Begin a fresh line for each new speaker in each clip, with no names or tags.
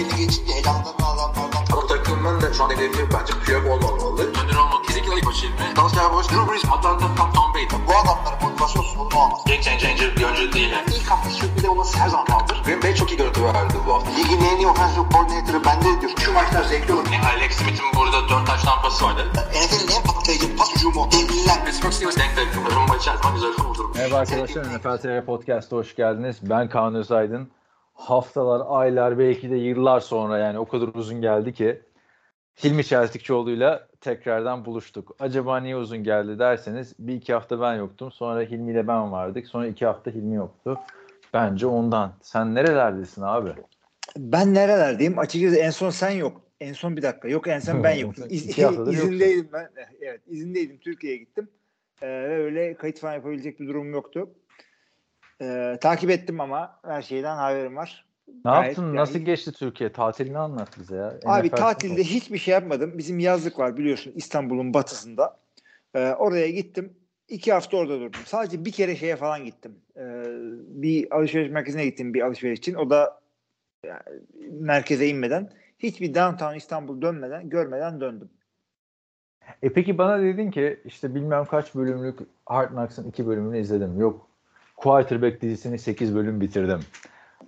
belli geçince elanlarını alanlardan.
Bu takımın da şu an hedefi bence Piyok olmamalı.
Önder olmak kesinlikle ilk başı ilmi.
Dalsya Boş,
Drew Brees, Atlanta, Tom, Tom Brady.
Bu adamların motivasyon sorunu olmaz.
Game changer bir oyuncu değil. Yani.
İlk hafta sürpriz olması her zaman kaldır.
Green Bay çok iyi görüntü verdi bu hafta.
Ligin en iyi offensive coordinator'ı bende diyor. Şu maçlar zevkli olur.
Yani Alex Smith'in burada 4 taş tampası vardı.
NFL'in en patlayıcı pas hücumu. Devliler.
Pittsburgh Steelers denk denk. Rumba içer zaman güzel olur.
Merhaba arkadaşlar, NFL TR Podcast'a hoş geldiniz. Ben Kaan Özaydın. Haftalar, aylar, belki de yıllar sonra yani o kadar uzun geldi ki Hilmi Çeltikçioğlu'yla tekrardan buluştuk. Acaba niye uzun geldi derseniz bir iki hafta ben yoktum. Sonra Hilmi ile ben vardık. Sonra iki hafta Hilmi yoktu. Bence ondan. Sen nerelerdesin abi?
Ben nerelerdeyim? Açıkçası en son sen yok. En son bir dakika. Yok en son ben yoktum. İz, izindeydim ben. Evet izindeydim. Türkiye'ye gittim. Ee, ve öyle kayıt falan yapabilecek bir durum yoktu. Ee, takip ettim ama her şeyden haberim var.
Ne
Gayet
yaptın?
yani-
Nasıl geçti Türkiye? Tatilini anlat bize ya.
Abi
NFL
tatilde hiçbir şey yapmadım. Bizim yazlık var biliyorsun İstanbul'un batısında. Ee, oraya gittim. İki hafta orada durdum. Sadece bir kere şeye falan gittim. Ee, bir alışveriş merkezine gittim bir alışveriş için. O da yani, merkeze inmeden hiçbir downtown İstanbul dönmeden görmeden döndüm.
E peki bana dedin ki işte bilmem kaç bölümlük Hard Knocks'ın iki bölümünü izledim. Yok Quarterback dizisini 8 bölüm bitirdim.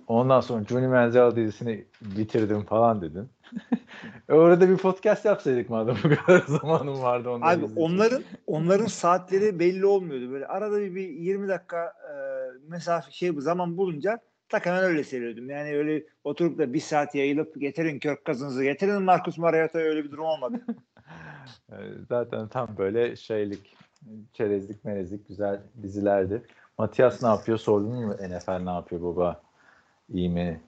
Ondan sonra Johnny Manziel dizisini bitirdim falan dedin. Orada bir podcast yapsaydık madem bu kadar zamanım vardı. onları
Abi
izleyecek.
onların onların saatleri belli olmuyordu. Böyle arada bir, bir 20 dakika e, mesafe şey zaman bulunca tak hemen öyle seyrediyordum. Yani öyle oturup da bir saat yayılıp getirin Kirk Cousins'ı getirin Marcus Mariota'ya öyle bir durum olmadı.
Zaten tam böyle şeylik, çerezlik melezlik güzel dizilerdi. Matias ne yapıyor sordun mu NFL ne yapıyor baba? İyi mi?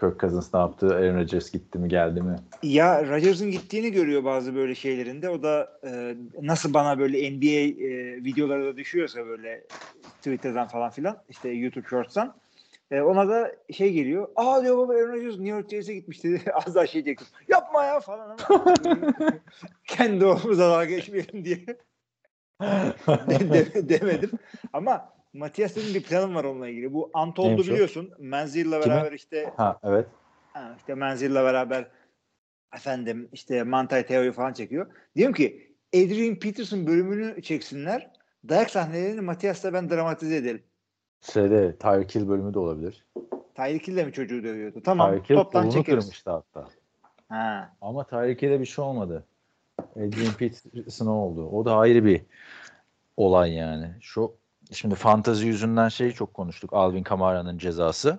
Kirk Cousins ne yaptı? Aaron Rodgers gitti mi geldi mi?
Ya Rodgers'ın gittiğini görüyor bazı böyle şeylerinde. O da e, nasıl bana böyle NBA e, videoları da düşüyorsa böyle Twitter'dan falan filan işte YouTube Shorts'tan e, ona da şey geliyor. Aa diyor baba Aaron Rodgers New York Jets'e gitmişti. Az daha şey diyecektim. Yapma ya falan ama kendi oğlumuza dalga geçmeyelim diye de- de- demedim. Ama Matias'ın bir planım var onunla ilgili. Bu Antold'u
Neymiş
biliyorsun. Menzil'le beraber işte
Ha evet.
Ha, işte Menzil'le beraber efendim işte Mantai Teo'yu falan çekiyor. Diyorum ki Adrian Peterson bölümünü çeksinler. Dayak sahnelerini Matias'la ben dramatize edelim.
Şeyde Tyreek Hill bölümü de olabilir.
Tyreek Hill de mi çocuğu dövüyordu? Tamam.
Tyreek Hill
toptan çekeriz.
kırmıştı hatta.
Ha.
Ama Tyreek Hill'e bir şey olmadı. Adrian Peterson oldu. O da ayrı bir olay yani. Şu şimdi fantazi yüzünden şeyi çok konuştuk. Alvin Kamara'nın cezası.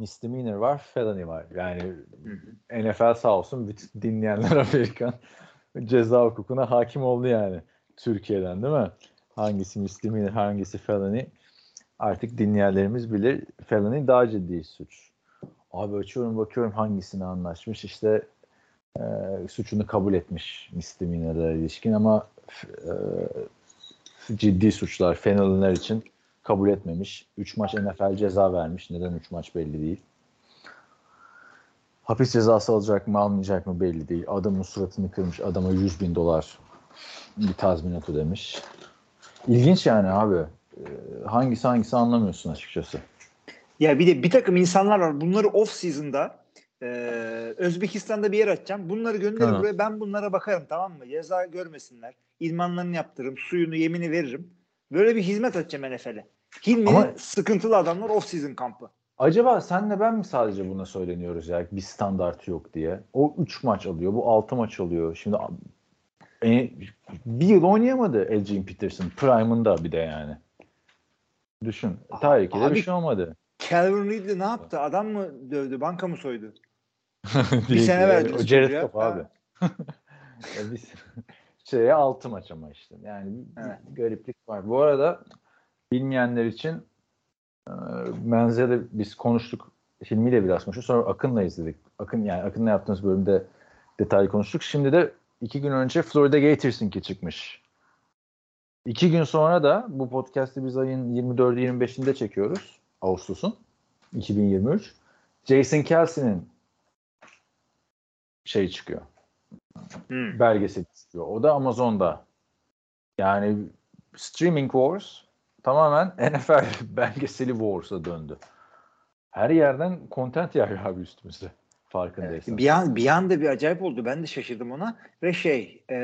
Misdemeanor var, felony var. Yani NFL sağ olsun bütün dinleyenler Amerikan ceza hukukuna hakim oldu yani. Türkiye'den değil mi? Hangisi misdemeanor, hangisi felony artık dinleyenlerimiz bilir. Felony daha ciddi suç. Abi açıyorum bakıyorum hangisini anlaşmış. İşte e, suçunu kabul etmiş misdemeanor'a ilişkin ama e, ciddi suçlar, felony'ler için kabul etmemiş. 3 maç NFL ceza vermiş. Neden 3 maç belli değil. Hapis cezası alacak mı almayacak mı belli değil. Adamın suratını kırmış. Adama 100 bin dolar bir tazminat ödemiş. İlginç yani abi. Ee, hangisi hangisi anlamıyorsun açıkçası.
Ya bir de bir takım insanlar var. Bunları off season'da e, Özbekistan'da bir yer açacağım. Bunları gönderin buraya. Ben bunlara bakarım tamam mı? Ceza görmesinler. İdmanlarını yaptırırım. Suyunu, yemini veririm. Böyle bir hizmet açacağım NFL'e. Hilmi'nin sıkıntılı adamlar off season kampı.
Acaba senle ben mi sadece buna söyleniyoruz ya bir standart yok diye. O 3 maç alıyor, bu 6 maç alıyor. Şimdi e, bir yıl oynayamadı Elgin Peterson. Prime'ında bir de yani. Düşün. Tarih'e de
abi-
bir şey olmadı.
Calvin Ridley ne yaptı? Adam mı dövdü? Banka mı soydu?
Değil
sene
ki.
verdiniz
O Jared. Goff abi. Şeye 6 maç ama işte. Yani bir,
Evet.
gariplik var. Bu arada bilmeyenler için e, Menzel'e biz konuştuk. Hilmi'yle biraz konuştuk. Sonra Akın'la izledik. Akın yani Akın'la yaptığımız bölümde detaylı konuştuk. Şimdi de iki gün önce Florida Gators'ınki çıkmış. İki gün sonra da bu podcast'i biz ayın 24'ü 25'inde çekiyoruz. Ağustos'un 2023. Jason Kelsey'nin şey çıkıyor.
Hmm.
Belgeseli çıkıyor. O da Amazon'da. Yani Streaming Wars tamamen NFL belgeseli Wars'a döndü. Her yerden content yağıyor abi üstümüze. Farkındaysan.
Bir an bir anda bir acayip oldu. Ben de şaşırdım ona ve şey e,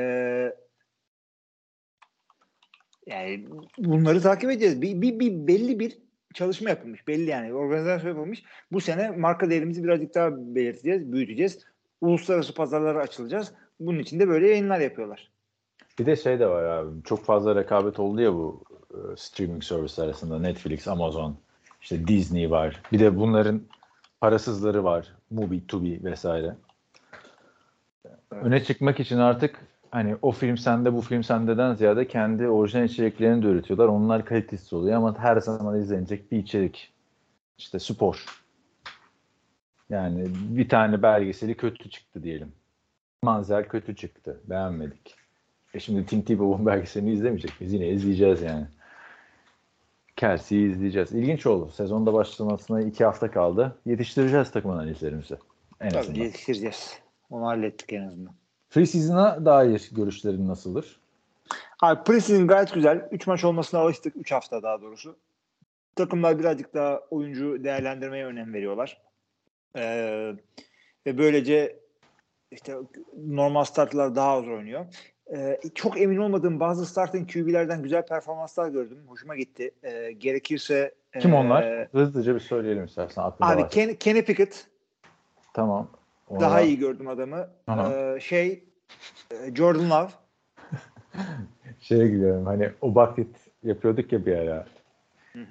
yani bunları takip edeceğiz. Bir, bir, bir belli bir çalışma yapılmış. Belli yani. Organizasyon yapılmış. Bu sene marka değerimizi birazcık daha belirteceğiz, büyüteceğiz. Uluslararası pazarlara açılacağız. Bunun için de böyle yayınlar yapıyorlar.
Bir de şey de var abi. Çok fazla rekabet oldu ya bu e, streaming service arasında. Netflix, Amazon, işte Disney var. Bir de bunların parasızları var. Mubi, Tubi vesaire. Öne çıkmak için artık hani o film sende bu film sendeden ziyade kendi orijinal içeriklerini de üretiyorlar. Onlar kalitesiz oluyor ama her zaman izlenecek bir içerik. İşte spor. Yani bir tane belgeseli kötü çıktı diyelim. Manzel kötü çıktı. Beğenmedik. E şimdi Tim Tebow'un belgeselini izlemeyecek miyiz? Yine izleyeceğiz yani. Kelsey'i izleyeceğiz. İlginç oldu. Sezonda başlamasına iki hafta kaldı. Yetiştireceğiz takım analizlerimizi. En
Tabii
azından.
yetiştireceğiz. Onu hallettik en azından.
Preseason'a dair görüşlerin nasıldır?
Abi preseason gayet güzel. 3 maç olmasına alıştık. 3 hafta daha doğrusu. Takımlar birazcık daha oyuncu değerlendirmeye önem veriyorlar. Ee, ve böylece işte normal startlar daha az oynuyor. Ee, çok emin olmadığım bazı starting QB'lerden güzel performanslar gördüm. Hoşuma gitti. Ee, gerekirse
Kim
ee,
onlar? Hızlıca bir söyleyelim istersen. Aklında
Abi. Ken, Kenny Pickett
Tamam. Ona
daha iyi gördüm adamı.
Aha.
Ee, şey e, Jordan Love
Şeye gidiyorum hani o baklit yapıyorduk ya bir ara.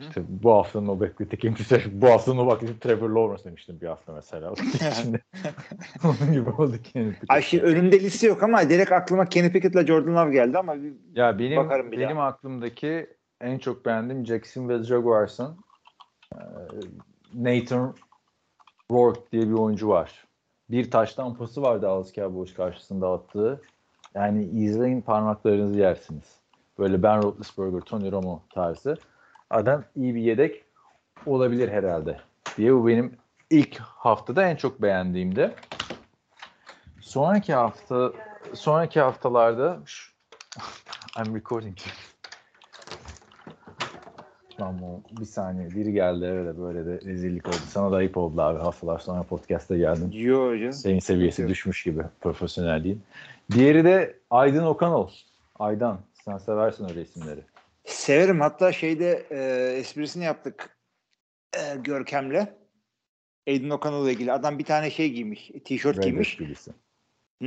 İşte bu haftanın o bakliti kimse bu haftanın o Trevor Lawrence demiştim bir hafta mesela. Şimdi onun gibi oldu Kenny Pickett.
Ay şimdi önümde liste yok ama direkt aklıma Kenny Pickett'la Jordan Love geldi ama bir,
Ya benim
Bakarım bir
benim
daha.
aklımdaki en çok beğendiğim Jacksonville Jaguars'ın e, Nathan Rourke diye bir oyuncu var. Bir taştan pası var Dallas Cowboys karşısında attığı. Yani izleyin parmaklarınızı yersiniz. Böyle Ben Roethlisberger, Tony Romo tarzı. Adam iyi bir yedek olabilir herhalde diye bu benim ilk haftada en çok beğendiğimde. Sonraki hafta sonraki haftalarda I'm recording. Tamam bir saniye biri geldi öyle böyle de rezillik oldu. Sana da ayıp oldu abi haftalar sonra podcast'a geldin.
Yo hocam.
Senin seviyesi
Yok.
düşmüş gibi profesyonelliğin. Diğeri de Aydın Okanol. Aydan sen seversin öyle isimleri.
Severim. Hatta şeyde e, esprisini yaptık e, Görkem'le. Aiden O'Connell'la ilgili. Adam bir tane şey giymiş. Tişört
Raiders
giymiş.
gibisi.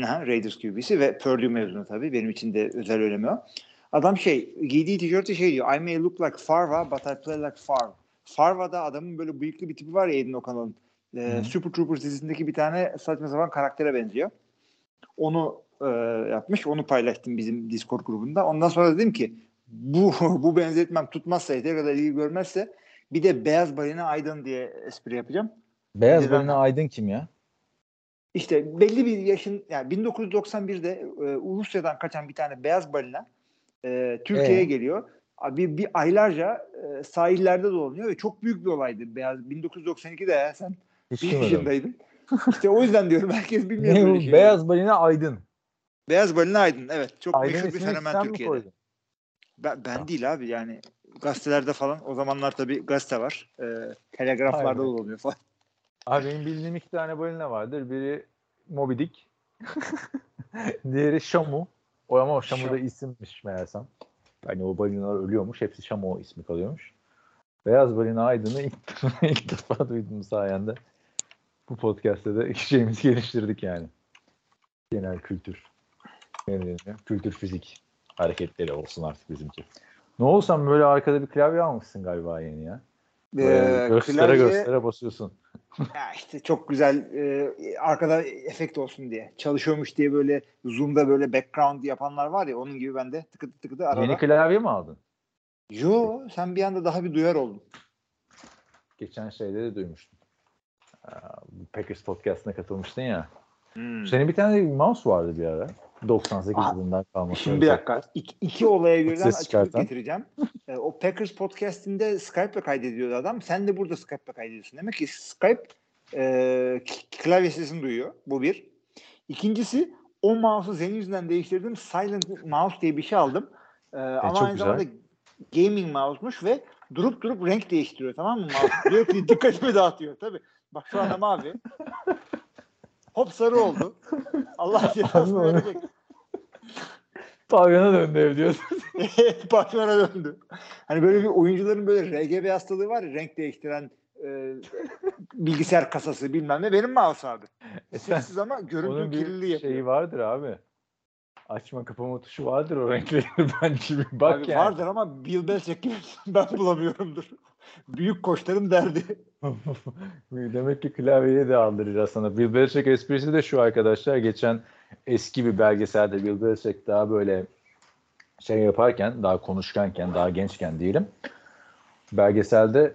Aha, Raiders QB'si ve Purdue mezunu tabii. Benim için de özel önemi o. Adam şey giydiği tişörtte şey diyor. I may look like Farva but I play like Farv. Farva'da adamın böyle bıyıklı bir tipi var ya Aiden O'Connell'ın. Ee,
Hı.
Super Troopers dizisindeki bir tane saçma sapan karaktere benziyor. Onu e, yapmış. Onu paylaştım bizim Discord grubunda. Ondan sonra dedim ki bu bu benzetmem tutmazsa yeteri kadar ilgi görmezse bir de beyaz balina Aydın diye espri yapacağım.
Beyaz
Neden?
balina Aydın kim ya?
İşte belli bir yaşın yani 1991'de e, Rusya'dan kaçan bir tane beyaz balina e, Türkiye'ye
Ee?
geliyor. Abi bir aylarca e, sahillerde dolanıyor ve çok büyük bir olaydı. Beyaz 1992'de ya sen
Hiç
bir yaşındaydın. işte o yüzden diyorum herkes bilmiyor
Ne
şeyleri.
Beyaz balina Aydın.
Beyaz balina Aydın evet çok
Aydın
meşhur bir fenomen Türkiye'de.
koydun?
Ben, ben değil abi yani gazetelerde falan o zamanlar tabii gazete var. E, telegraflarda
Aynen.
dolanıyor falan.
Abi benim bildiğim iki tane balina vardır. Biri Moby Dick. Diğeri Shamu. O ama o Shamu da isimmiş meğersem. Hani o balinalar ölüyormuş. Hepsi Shamu ismi kalıyormuş. Beyaz balina Aydın'ı ilk, ilk defa duydum sayende. Bu podcast'te de şeyimizi geliştirdik yani. Genel kültür. Ne deniyor? Kültür fizik hareketleri olsun artık bizimki. Ne olsam böyle arkada bir klavye almışsın galiba yeni ya. Böyle
Ee,
göstere
klavye-
göstere basıyorsun.
Ya işte çok güzel e, arkada efekt olsun diye. Çalışıyormuş diye böyle Zoom'da böyle background yapanlar var ya onun gibi ben de tıkıdı tıkıdı arada.
Yeni klavye mi aldın?
Yo sen bir anda daha bir duyar oldun.
Geçen şeyde de duymuştum. Packers podcastına katılmıştın ya.
Hmm.
Senin bir tane mouse vardı bir ara. 98
Aa,
yılından kalma.
Şimdi bir dakika. İki, iki olaya birden açıklık getireceğim. Ee, o Packers podcastinde Skype'la kaydediyordu adam. Sen de burada Skype'la kaydediyorsun. Demek ki Skype e, klavye sesini duyuyor. Bu bir. İkincisi o mouse'u senin yüzünden değiştirdim. Silent Mouse diye bir şey aldım. Ee, ama
çok
aynı
güzel.
zamanda gaming mouse'muş ve durup durup renk değiştiriyor tamam mı mouse? Diyor ki dikkatimi dağıtıyor tabii. Bak şu anda mavi. Hop sarı oldu. Allah cezasını verecek.
Pavyona döndü ev diyorsun.
Batman'a döndü. Hani böyle bir oyuncuların böyle RGB hastalığı var ya renk değiştiren e, bilgisayar kasası bilmem ne benim mouse abi.
E
Sessiz ama görüntü kirliliği yapıyor.
şeyi vardır abi. Açma kapama tuşu vardır o renkleri. Bence bak
Abi
yani.
vardır ama Bill Belichick gibi ben bulamıyorumdur. Büyük koçların derdi.
Demek ki klavyeyi de aldıracağız sana. Bill Belichick esprisi de şu arkadaşlar. Geçen eski bir belgeselde Bill Belichick daha böyle şey yaparken, daha konuşkanken, daha gençken diyelim. Belgeselde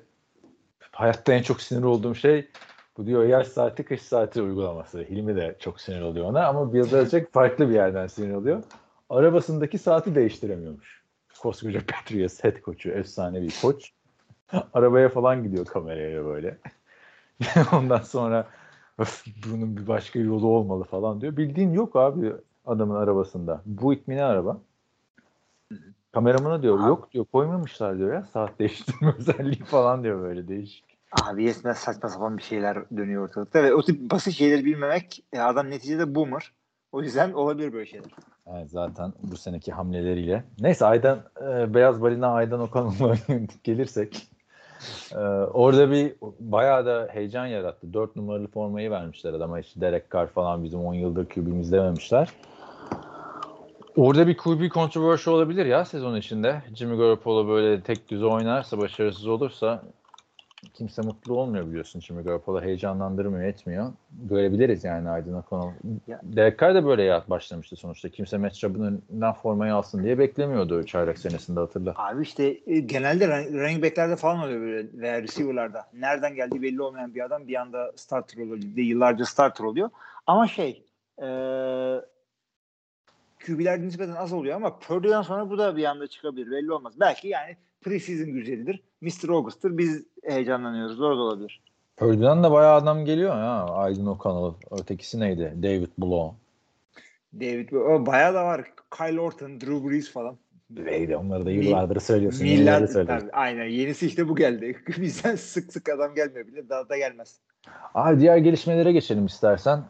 hayatta en çok sinir olduğum şey bu diyor yaz saati kış saati uygulaması. Hilmi de çok sinir oluyor ona ama Bill Belichick farklı bir yerden sinir oluyor. Arabasındaki saati değiştiremiyormuş. Koskoca Patriots head koçu, efsane bir koç. Arabaya falan gidiyor kameraya böyle. Ondan sonra "Öf, bunun bir başka yolu olmalı falan diyor. Bildiğin yok abi adamın arabasında. Bu itmini araba. Kameramana diyor yok diyor koymamışlar diyor ya saat değiştirme özelliği falan diyor böyle değişik.
Abi yetmez saçma sapan bir şeyler dönüyor ortalıkta ve o tip basit şeyleri bilmemek e, adam neticede boomer. O yüzden olabilir böyle şeyler.
Evet, zaten bu seneki hamleleriyle. Neyse Aydan e, Beyaz Balina Aydan Okan'la gelirsek e, orada bir bayağı da heyecan yarattı. 4 numaralı formayı vermişler adama. İşte Derek Carr falan bizim 10 yıldır QB'miz dememişler. Orada bir QB controversy olabilir ya sezon içinde. Jimmy Garoppolo böyle tek düze oynarsa, başarısız olursa kimse mutlu olmuyor biliyorsun. Jimmy Garoppolo heyecanlandırmıyor, etmiyor. Görebiliriz yani Aydın O'Connell.
Ya-
Derek Carr da böyle ya- başlamıştı sonuçta. Kimse Matt Chubb'ın önünden formayı alsın diye beklemiyordu çaylak senesinde hatırla.
Abi işte e, genelde run- running back'lerde falan oluyor böyle veya receiver'larda. Nereden geldiği belli olmayan bir adam bir anda starter oluyor. Ligde yıllarca starter oluyor. Ama şey e, QB'ler nispeten az oluyor ama Purdue'dan sonra bu da bir anda çıkabilir. Belli olmaz. Belki yani preseason güzelidir. Mr. August'tır. Biz heyecanlanıyoruz. Doğru da olabilir.
Purdue'dan da bayağı adam geliyor ya. Aydın O'Connell. Ötekisi neydi? David Blow.
David o bayağı da var. Kyle Orton, Drew Brees falan.
Neydi onları da yıllardır söylüyorsun.
Millet
Yıllardır söylüyorsun.
tabii. Aynen. Yenisi işte bu geldi. Bizden sık sık adam gelmiyor bile. Daha da gelmez.
Abi diğer gelişmelere geçelim istersen.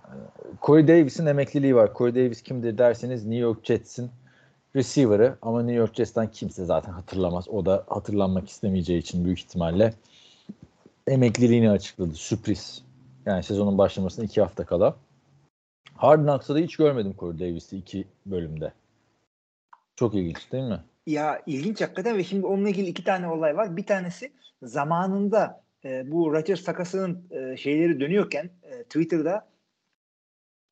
Corey Davis'in emekliliği var. Corey Davis kimdir derseniz New York Jets'in receiver'ı ama New York Jets'ten kimse zaten hatırlamaz. O da hatırlanmak istemeyeceği için büyük ihtimalle emekliliğini açıkladı. Sürpriz. Yani sezonun başlamasına iki hafta kala. Hard Knocks'ta da hiç görmedim Corey Davis'i iki bölümde. Çok ilginç değil mi?
Ya ilginç hakikaten ve şimdi onunla ilgili iki tane olay var. Bir tanesi zamanında e, bu Rodgers takasının e, şeyleri dönüyorken e, Twitter'da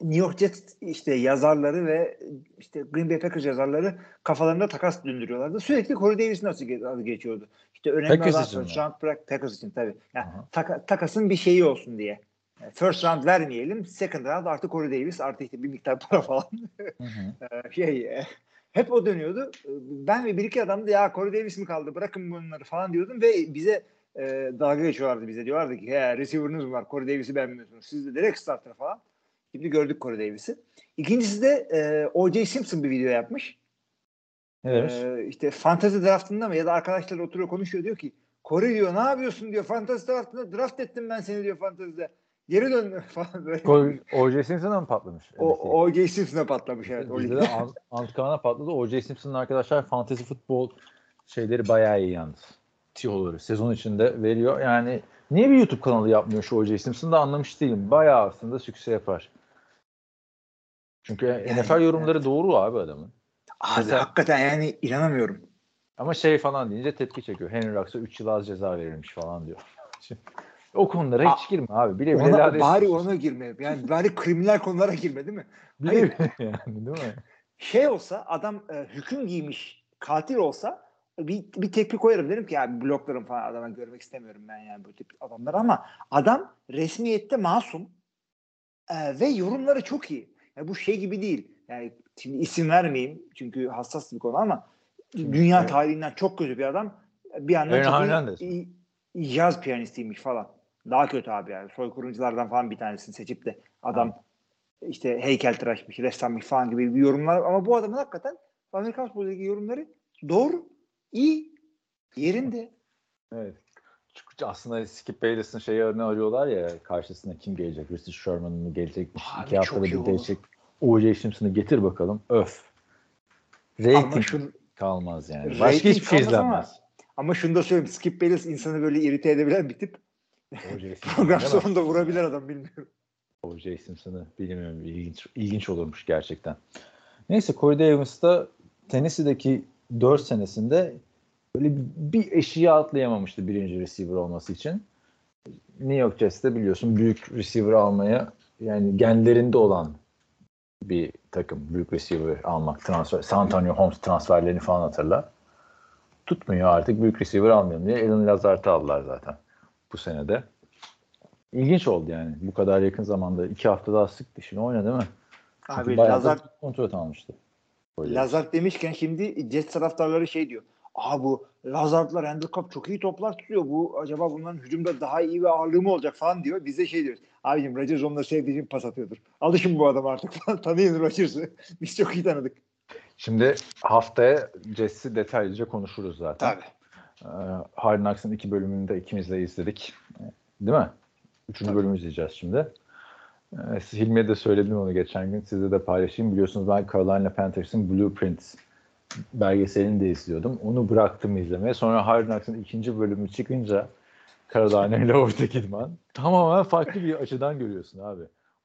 New York Jets işte yazarları ve işte Green Bay Packers yazarları kafalarında takas döndürüyorlardı. Sürekli Corey Davis'in adı ge- adı geçiyordu. İşte önemli
Packers
olan
için
first round bırak Packers için tabii. Yani
Aha.
taka- takasın bir şeyi olsun diye. Yani First round vermeyelim. Second round artı Corey Davis artı işte bir miktar para falan.
Hı hı.
Ee, şey e, hep o dönüyordu. Ben ve bir iki adam da ya Corey Davis mi kaldı bırakın bunları falan diyordum ve bize e, dalga geçiyorlardı bize. Diyorlardı ki he receiver'ınız var Corey Davis'i beğenmiyorsunuz. Siz de direkt starter falan. Şimdi gördük Corey Davis'i. İkincisi de e, O.J. Simpson bir video yapmış.
Ne demiş?
Ee, işte fantasy draftında mı ya da arkadaşlar oturuyor konuşuyor diyor ki Corey diyor ne yapıyorsun diyor fantasy draftında draft ettim ben seni diyor fantasy'de. Geri dön falan böyle.
O.J. O.J. mı patlamış?
O.J. Simpson'a patlamış evet.
Bizde de Ant- Antkan'a patladı. O.J. Simpson'ın arkadaşlar fantasy futbol şeyleri bayağı iyi yalnız. Tiyoları sezon içinde veriyor. Yani niye bir YouTube kanalı yapmıyor şu O.J. Simpson da anlamış değilim. Bayağı aslında sükse yapar. Çünkü NFL yorumları doğru abi adamın.
Abi
Mesela-
hakikaten yani inanamıyorum.
Ama şey falan deyince tepki çekiyor. Henry Ruggs'a 3 yıl az ceza verilmiş falan diyor. o konulara hiç girme abi. Bile bile
Ona, bari ona girme. Yani bari kriminal konulara girme değil mi?
bile
Hayır.
yani değil mi?
Şey olsa adam e, hüküm giymiş katil olsa bir, bir tepki koyarım. Derim ki ya bloklarım falan adama görmek istemiyorum ben yani bu tip adamları ama adam resmiyette masum e, ve yorumları çok iyi. Yani bu şey gibi değil. Yani şimdi isim vermeyeyim çünkü hassas bir konu ama dünya
Evet.
tarihinden çok kötü bir adam bir anda caz piyanistiymiş falan. Daha kötü abi yani. Soykuruculardan falan bir tanesini seçip de adam işte heykeltıraşmış, ressammış falan gibi bir yorumlar ama bu adamın hakikaten Amerikan futbolundaki yorumları doğru, iyi Yerinde.
Evet. Aslında Skip Bayless'ın şeyi örneği arıyorlar ya karşısına kim gelecek? Richard Sherman mı gelecek?
Abi
İki haftada bir gelecek. O.J. Simpson'ı getir bakalım. Öf. Rating
şu,
kalmaz yani. Başka hiçbir şey
kalmaz ama-
izlenmez.
ama şunu da söyleyeyim. Skip Bayless insanı böyle irite edebilen bir tip. Program sonunda vurabilir adam bilmiyorum.
O.J. Simpson'ı bilmiyorum. İlginç, ilginç olurmuş gerçekten. Neyse Corey Davis da Tennessee'deki 4 senesinde böyle bir eşiği atlayamamıştı birinci receiver olması için. New York Jets'te biliyorsun büyük receiver almaya yani genlerinde olan bir takım büyük receiver almak transfer. San Antonio Holmes transferlerini falan hatırla. Tutmuyor artık büyük receiver almayalım diye Alan Lazard'ı aldılar zaten bu senede. İlginç oldu yani. Bu kadar yakın zamanda iki hafta daha sık dişini oynadı değil mi? Çünkü
Abi Lazard,
kontrat almıştı.
Lazard demişken şimdi Jets taraftarları şey diyor. Aa bu Lazard'la Randall Cobb çok iyi toplar tutuyor. Bu acaba bunların hücumda daha iyi ve ağırlığı mı olacak falan diyor. Biz de şey diyoruz. Abicim Rodgers onları sevdiği için pas atıyordur. Alışın bu adam artık falan. Tanıyın Rodgers'ı. Biz çok iyi tanıdık.
Şimdi haftaya Jets'i detaylıca konuşuruz zaten.
Tabii.
Ee, Hard Knocks'ın iki bölümünü de ikimiz de izledik. Değil mi? Üçüncü
Tabii.
bölümü izleyeceğiz şimdi. Ee, Hilmi'ye de söyledim onu geçen gün. Size de paylaşayım. Biliyorsunuz ben Carolina Panthers'ın Blueprints belgeselini de izliyordum. Onu bıraktım izlemeye. Sonra Hard Knocks'ın ikinci bölümü çıkınca Carolina ile ortak idman. Tamamen farklı bir açıdan görüyorsun abi.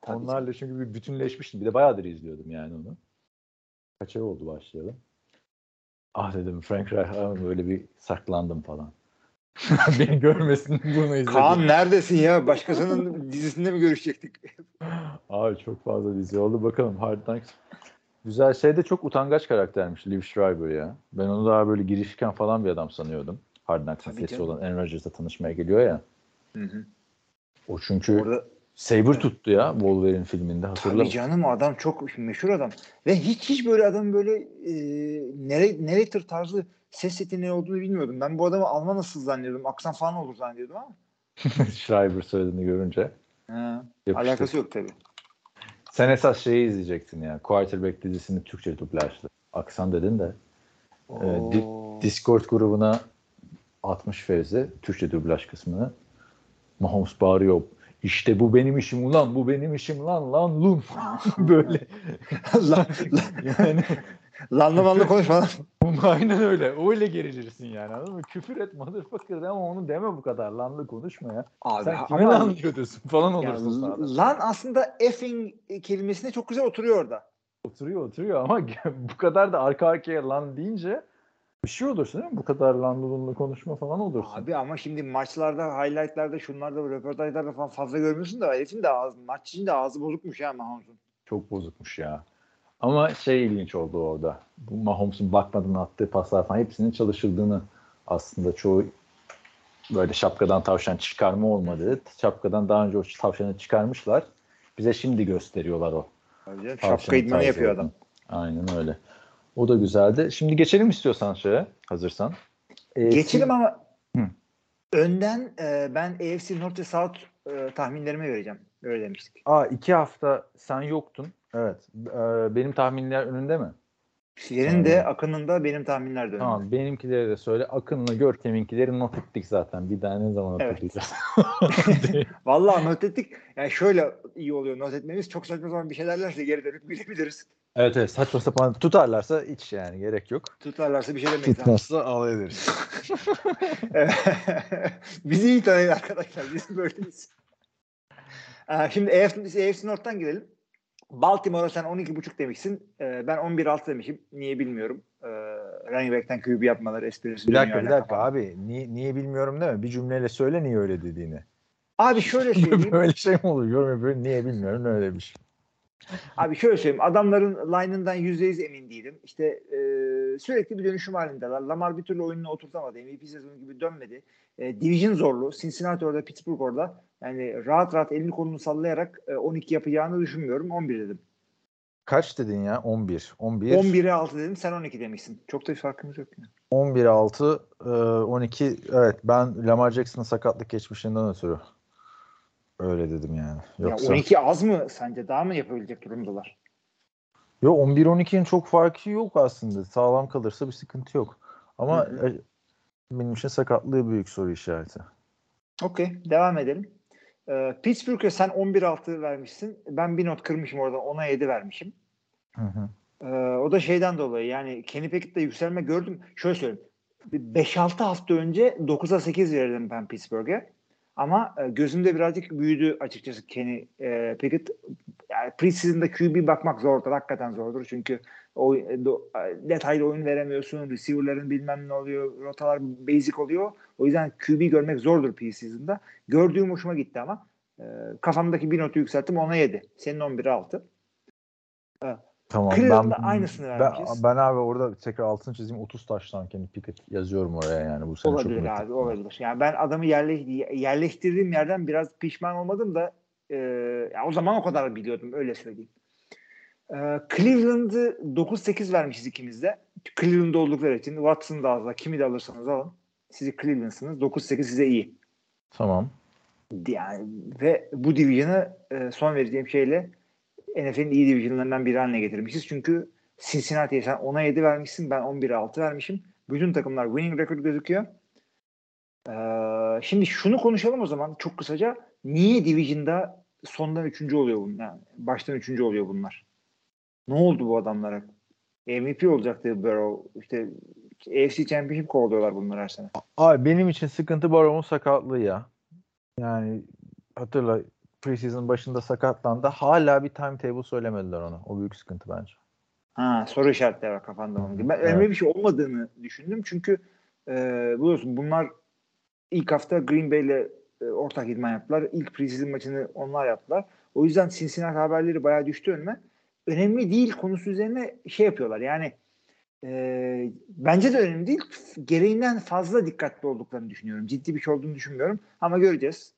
Onlarla çünkü bir bütünleşmiştim. Bir de bayağıdır izliyordum yani onu. Kaç ay oldu başlayalım. Ah dedim Frank Reich böyle bir saklandım falan. Beni görmesin bunu izledim.
Kaan neredesin ya? Başkasının dizisinde mi görüşecektik?
Abi çok fazla dizi oldu. Bakalım Hard Knocks. Güzel şey de çok utangaç karaktermiş Liv Schreiber ya. Ben onu daha böyle girişken falan bir adam sanıyordum. Hard
Tabii
sesi olan Aaron Rodgers'la tanışmaya geliyor ya. O çünkü
Orada
Saber tuttu ya Wolverine filminde hatırla.
Tabii canım adam çok meşhur adam. Ve hiç hiç böyle adam böyle e, narrator tarzı ses yeteneği olduğunu bilmiyordum. Ben bu adamı Alman asıl zannediyordum. Aksan falan olur zannediyordum ama.
Schreiber söylediğini görünce.
Ha, alakası yok tabii.
Sen esas şeyi izleyecektin ya. Quarterback dizisini Türkçe dublajlı. Aksan dedin de. Ee, di-. Discord grubuna atmış Fevzi Türkçe dublaj kısmını. Mahomes bağırıyor. İşte bu benim işim ulan bu benim işim lan lan lun. Böyle.
lan,
yani
lanlı manlı konuşma lan.
aynen öyle. Öyle gerilirsin yani anladın mı? Küfür et motherfucker de ama onu deme bu kadar. Lanlı konuşma ya.
Abi,
Sen kime
ama-
lan diyorsun falan olursun sağda.
lan aslında effing kelimesine çok güzel oturuyor orada.
Oturuyor oturuyor ama bu kadar da arka arkaya lan deyince bir şey olursun değil mi? Bu kadar lan lunlu konuşma falan olursun.
Abi ama şimdi maçlarda, highlightlarda, şunlarda, röportajlarda falan fazla görmüyorsun da herifin de ağzı, maç için de ağzı bozukmuş ya Mahomes'un.
Çok bozukmuş ya. Ama şey ilginç oldu orada. Bu Mahomes'un bakmadan attığı paslar falan hepsinin çalışıldığını aslında çoğu böyle şapkadan tavşan çıkarma olmadı. Şapkadan daha önce o tavşanı çıkarmışlar. Bize şimdi gösteriyorlar o.
Tabii Şapka idmanı yapıyor adam.
Aynen öyle. O da güzeldi. Şimdi geçelim istiyorsan şeye hazırsan. Ee,
Geçelim ama
Hı.
önden e, ben AFC North ve South e, tahminlerimi vereceğim. Öyle demiştik.
Aa iki hafta sen yoktun. Evet. Ee, benim tahminler önünde mi?
Senin de. Akın'ın da benim tahminler de önümde.
Tamam benimkileri de söyle. Akın'la Görkem'inkileri not ettik zaten. Bir daha ne zaman
Evet.
hatırlayacağız.
Vallahi not ettik. Yani şöyle iyi oluyor not etmemiz. Çok saçma zaman bir şey derlerse geri dönüp gülebiliriz.
evet evet saçma sapan tutarlarsa hiç yani gerek yok.
Tutarlarsa bir şey demeyiz.
Tutmazsa alay ederiz.
Bizi iyi tanıyın arkadaşlar. Biz böyleyiz. Ee, Şimdi AFC, AFC North'tan girelim. Baltimore'a sen 12.5 demişsin. Ee, ben 11.6 demişim. Niye bilmiyorum. Ee, running back'ten QB yapmaları esprisi.
bir dakika bir dakika abi. Niye, niye bilmiyorum değil mi? Bir cümleyle söyle niye öyle dediğini.
Abi şöyle söyleyeyim.
Böyle şey mi olur? Yorum yapıyorum. Niye bilmiyorum öyle bir şey.
Abi şöyle söyleyeyim. Adamların line'ından %100 emin değilim. İşte e, sürekli bir dönüşüm halindeler. Lamar bir türlü oyununu oturtamadı. MVP sezonu gibi dönmedi. E, division zorlu. Cincinnati orada, Pittsburgh orada. Yani rahat rahat elini kolunu sallayarak e, 12 yapacağını düşünmüyorum. 11 dedim.
Kaç dedin ya? 11. 11.
11'e 6 dedim. Sen 12 demişsin. Çok da bir farkımız yok. Yani.
11 6 e, 12 evet ben Lamar Jackson'ın sakatlık geçmişinden ötürü öyle dedim yani. Yoksa
Ya 12 az mı sence? Daha mı yapabilecek durumdalar?
Yo 11 12'nin çok farkı yok aslında. Sağlam kalırsa bir sıkıntı yok. Ama
Hı
e, benim için sakatlığı büyük soru işareti.
Okey. Devam edelim. Ee, Pittsburgh'e sen 11-6 vermişsin. Ben bir not kırmışım oradan. 10'a 7 vermişim.
Hı hı.
Ee, o da şeyden dolayı yani Kenny Pickett'te yükselme gördüm. Şöyle söyleyeyim. 5-6 hafta önce 9'a 8 verirdim ben Pittsburgh'e. Ama e, gözümde birazcık büyüdü açıkçası Kenny e, Pickett. Yani preseason'da QB bakmak zordur. Hakikaten zordur. Çünkü o e, do, detaylı oyun veremiyorsun. Receiver'ların bilmem ne oluyor. Rotalar basic oluyor. O yüzden QB görmek zordur preseason'da. Gördüğüm hoşuma gitti ama. E, kafamdaki bir notu yükselttim. Ona 7. Senin 11'e 6.
Tamam.
Cleveland'da
ben,
aynısını
ben,
vermişiz.
ben abi orada tekrar altını çizeyim 30 taştan Kenny Pickett yazıyorum oraya yani bu sene çok
Olabilir
net.
abi olabilir. Yani ben adamı yerle, yerleştirdiğim yerden biraz pişman olmadım da e, ya o zaman o kadar biliyordum öyle söyleyeyim. E, Cleveland'ı 9-8 vermişiz ikimiz de. Cleveland'da oldukları için Watson da az da kimi de alırsanız alın. Sizi Cleveland'sınız. 9-8 size iyi.
Tamam.
Yani ve bu division'ı e, son vereceğim şeyle NFL'in iyi division'larından biri haline getirmişiz. Çünkü Cincinnati'ye sen 10'a 7 vermişsin. Ben 11'e 6 vermişim. Bütün takımlar winning record gözüküyor. Ee, şimdi şunu konuşalım o zaman çok kısaca. Niye Division'da sondan üçüncü oluyor bunlar? Yani baştan üçüncü oluyor bunlar. Ne oldu bu adamlara? MVP olacaktı Burrow. İşte AFC Championship kovalıyorlar bunlar her sene.
Abi benim için sıkıntı Barrow'un sakatlığı ya. Yani hatırla preseason başında sakatlandı. Hala bir timetable söylemediler ona. O büyük sıkıntı bence.
Ha, soru işaretleri var kafanda onun gibi. Ben önemli
Evet.
bir şey olmadığını düşündüm. Çünkü e, biliyorsun bunlar ilk hafta Green Bay ile e, ortak idman yaptılar. İlk preseason maçını onlar yaptılar. O yüzden Cincinnati haberleri bayağı düştü önüme. Önemli değil konusu üzerine şey yapıyorlar. Yani e, bence de önemli değil. Gereğinden fazla dikkatli olduklarını düşünüyorum. Ciddi bir şey olduğunu düşünmüyorum. Ama göreceğiz.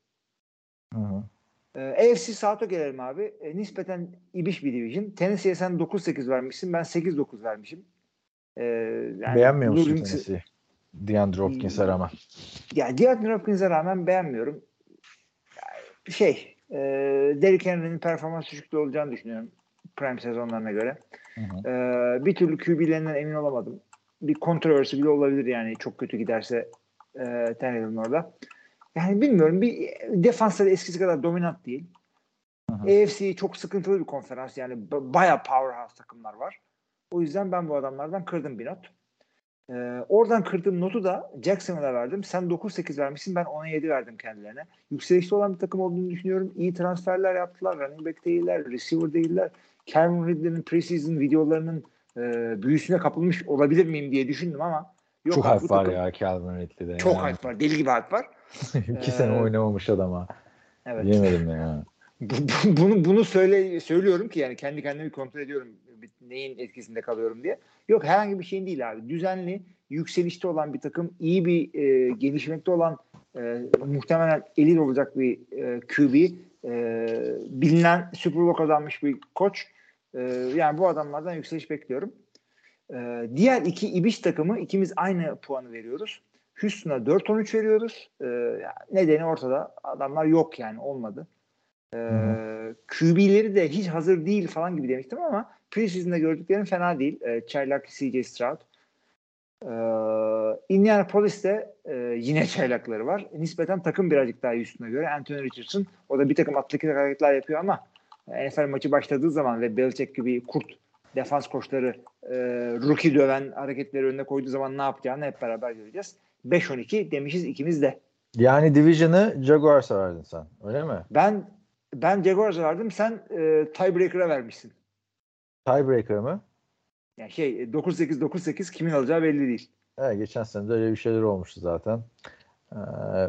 Hı hı.
Ee, AFC South'a gelelim abi. E, nispeten ibiş bir division. Tennessee'ye sen 9-8 vermişsin. Ben 8-9 vermişim. Ee, yani
Beğenmiyor musun
England-
Tennessee'yi? DeAndre Hopkins'e rağmen.
Ya DeAndre Hopkins'e rağmen beğenmiyorum. Şey, e, Derrick Henry'nin performans düşüklüğü olacağını düşünüyorum. Prime sezonlarına göre.
Hı hı.
Ee, bir türlü QB'lerinden emin olamadım. Bir kontroversi bile olabilir yani çok kötü giderse e, Tannehill'in orada. Yani bilmiyorum bir defansta da eskisi kadar dominant değil.
Hı hı.
AFC çok sıkıntılı bir konferans yani b- bayağı powerhouse takımlar var. O yüzden ben bu adamlardan kırdım bir not. Ee, oradan kırdığım notu da Jackson'a verdim. Sen 9-8 vermişsin ben 10'a 7 verdim kendilerine. Yükselişte olan bir takım olduğunu düşünüyorum. İyi transferler yaptılar. Running back değiller, receiver değiller. Calvin Ridley'nin preseason videolarının e, büyüsüne kapılmış olabilir miyim diye düşündüm ama yok
Çok hype var ya Calvin Ridley'de.
Çok
yani.
hype var. Deli gibi hype var.
İki
Ee,
sene oynamamış adama.
Evet.
Yemedim ya.
Bu- bu- bunu bunu söyle söylüyorum ki yani kendi kendimi kontrol ediyorum neyin etkisinde kalıyorum diye. Yok herhangi bir şeyin değil abi. Düzenli, yükselişte olan bir takım, iyi bir e, gelişmekte olan e, muhtemelen elit olacak bir e, QB, e, bilinen Super Bowl kazanmış bir koç. E, yani bu adamlardan yükseliş bekliyorum. E, diğer iki ibiş takımı ikimiz aynı puanı veriyoruz. Houston'a 4-13 veriyoruz. E, nedeni ortada. Adamlar yok yani olmadı. Ee, QB'leri de hiç hazır değil falan gibi demiştim ama preseason'da gördüklerim fena değil. Ee, çaylak CJ Stroud. Ee, Indianapolis'te e, yine çaylakları var. Nispeten takım birazcık daha üstüne göre. Anthony Richardson o da bir takım atletik hareketler yapıyor ama NFL maçı başladığı zaman ve Belichick gibi kurt defans koçları e, rookie döven hareketleri önüne koyduğu zaman ne yapacağını hep beraber göreceğiz. 5-12 demişiz ikimiz de.
Yani Division'ı Jaguars'a verdin sen. Öyle mi?
Ben ben Jaguars'a verdim. Sen e, tiebreaker'a vermişsin.
Tiebreaker mı?
Yani şey 9-8 9-8 kimin alacağı belli değil.
Evet, geçen sene de öyle bir şeyler olmuştu zaten. Ee,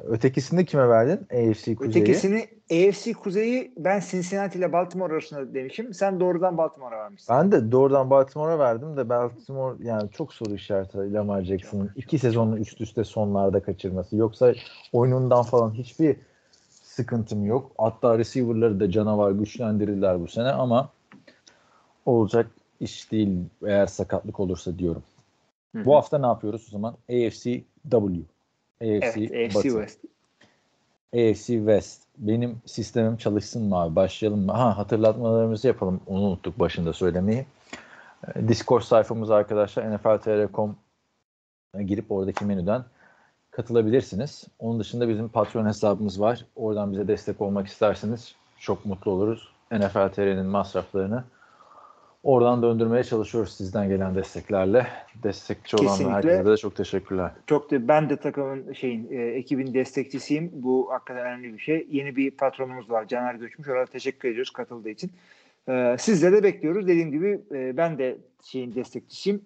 ötekisini kime verdin? AFC Kuzey'i.
Ötekisini AFC Kuzey'i ben Cincinnati ile Baltimore arasında demişim. Sen doğrudan Baltimore'a vermişsin.
Ben de doğrudan Baltimore'a verdim de Baltimore yani çok soru işareti Lamar Jackson'ın iki sezonunu üst üste sonlarda kaçırması. Yoksa oyunundan falan hiçbir sıkıntım yok. Hatta receiver'ları da canavar güçlendirirler bu sene ama olacak iş değil eğer sakatlık olursa diyorum.
Hı hı.
Bu hafta ne yapıyoruz o zaman? AFC W. AFC,
evet, AFC
Batı.
West.
AFC West. Benim sistemim çalışsın mı abi? Başlayalım mı? Ha hatırlatmalarımızı yapalım. Onu unuttuk başında söylemeyi. Ee, Discord sayfamız arkadaşlar NFL.tr.com girip oradaki menüden katılabilirsiniz. Onun dışında bizim patron hesabımız var. Oradan bize destek olmak isterseniz çok mutlu oluruz. NFL TR'nin masraflarını oradan döndürmeye çalışıyoruz sizden gelen desteklerle. Destekçi olan herkese de çok teşekkürler.
Çok da ben de takımın şeyin e, ekibin destekçisiyim. Bu hakikaten önemli bir şey. Yeni bir patronumuz var. Caner Göçmüş. Ona teşekkür ediyoruz katıldığı için. E, sizleri de bekliyoruz. Dediğim gibi e, ben de şeyin destekçisiyim.